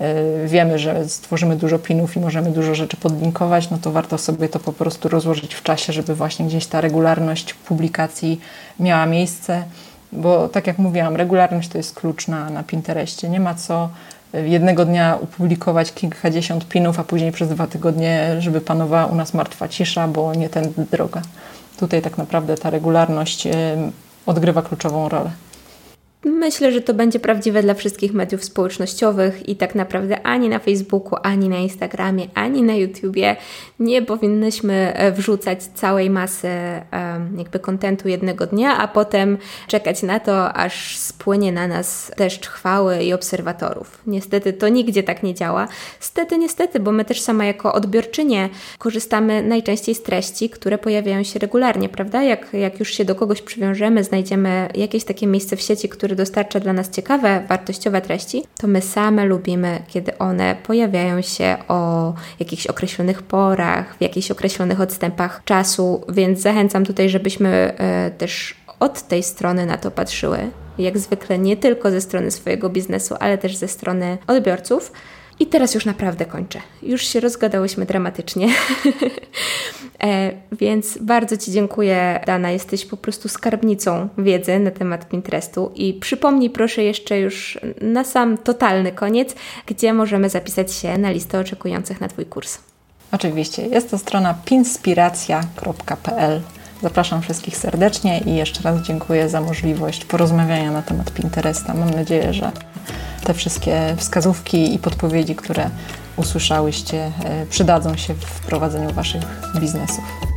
e, wiemy, że stworzymy dużo pinów i możemy dużo rzeczy podlinkować, no to warto sobie to po prostu rozłożyć w czasie, żeby właśnie gdzieś ta regularność publikacji miała miejsce, bo tak jak mówiłam, regularność to jest klucz na, na Pinterestie. Nie ma co e, jednego dnia opublikować kilkadziesiąt pinów, a później przez dwa tygodnie, żeby panowała u nas martwa cisza, bo nie ten droga tutaj tak naprawdę ta regularność odgrywa kluczową rolę. Myślę, że to będzie prawdziwe dla wszystkich mediów społecznościowych i tak naprawdę ani na Facebooku, ani na Instagramie, ani na YouTubie nie powinnyśmy e, wrzucać całej masy jakby kontentu jednego dnia, a potem czekać na to, aż spłynie na nas deszcz chwały i obserwatorów. Niestety to nigdzie tak nie działa. Stety, niestety, bo my też sama jako odbiorczynie korzystamy najczęściej z treści, które pojawiają się regularnie, prawda? Jak, jak już się do kogoś przywiążemy, znajdziemy jakieś takie miejsce w sieci, które dostarcza dla nas ciekawe, wartościowe treści, to my same lubimy, kiedy one pojawiają się o jakichś określonych porach, w jakichś określonych odstępach czasu, więc zachęcam tutaj, żebyśmy e, też od tej strony na to patrzyły. Jak zwykle nie tylko ze strony swojego biznesu, ale też ze strony odbiorców. I teraz już naprawdę kończę. Już się rozgadałyśmy dramatycznie. *laughs* e, więc bardzo Ci dziękuję, Dana. Jesteś po prostu skarbnicą wiedzy na temat Pinterestu. I przypomnij proszę jeszcze już na sam totalny koniec, gdzie możemy zapisać się na listę oczekujących na Twój kurs. Oczywiście. Jest to strona pinspiracja.pl. Zapraszam wszystkich serdecznie i jeszcze raz dziękuję za możliwość porozmawiania na temat Pinteresta. Mam nadzieję, że te wszystkie wskazówki i podpowiedzi, które usłyszałyście, e, przydadzą się w prowadzeniu Waszych biznesów.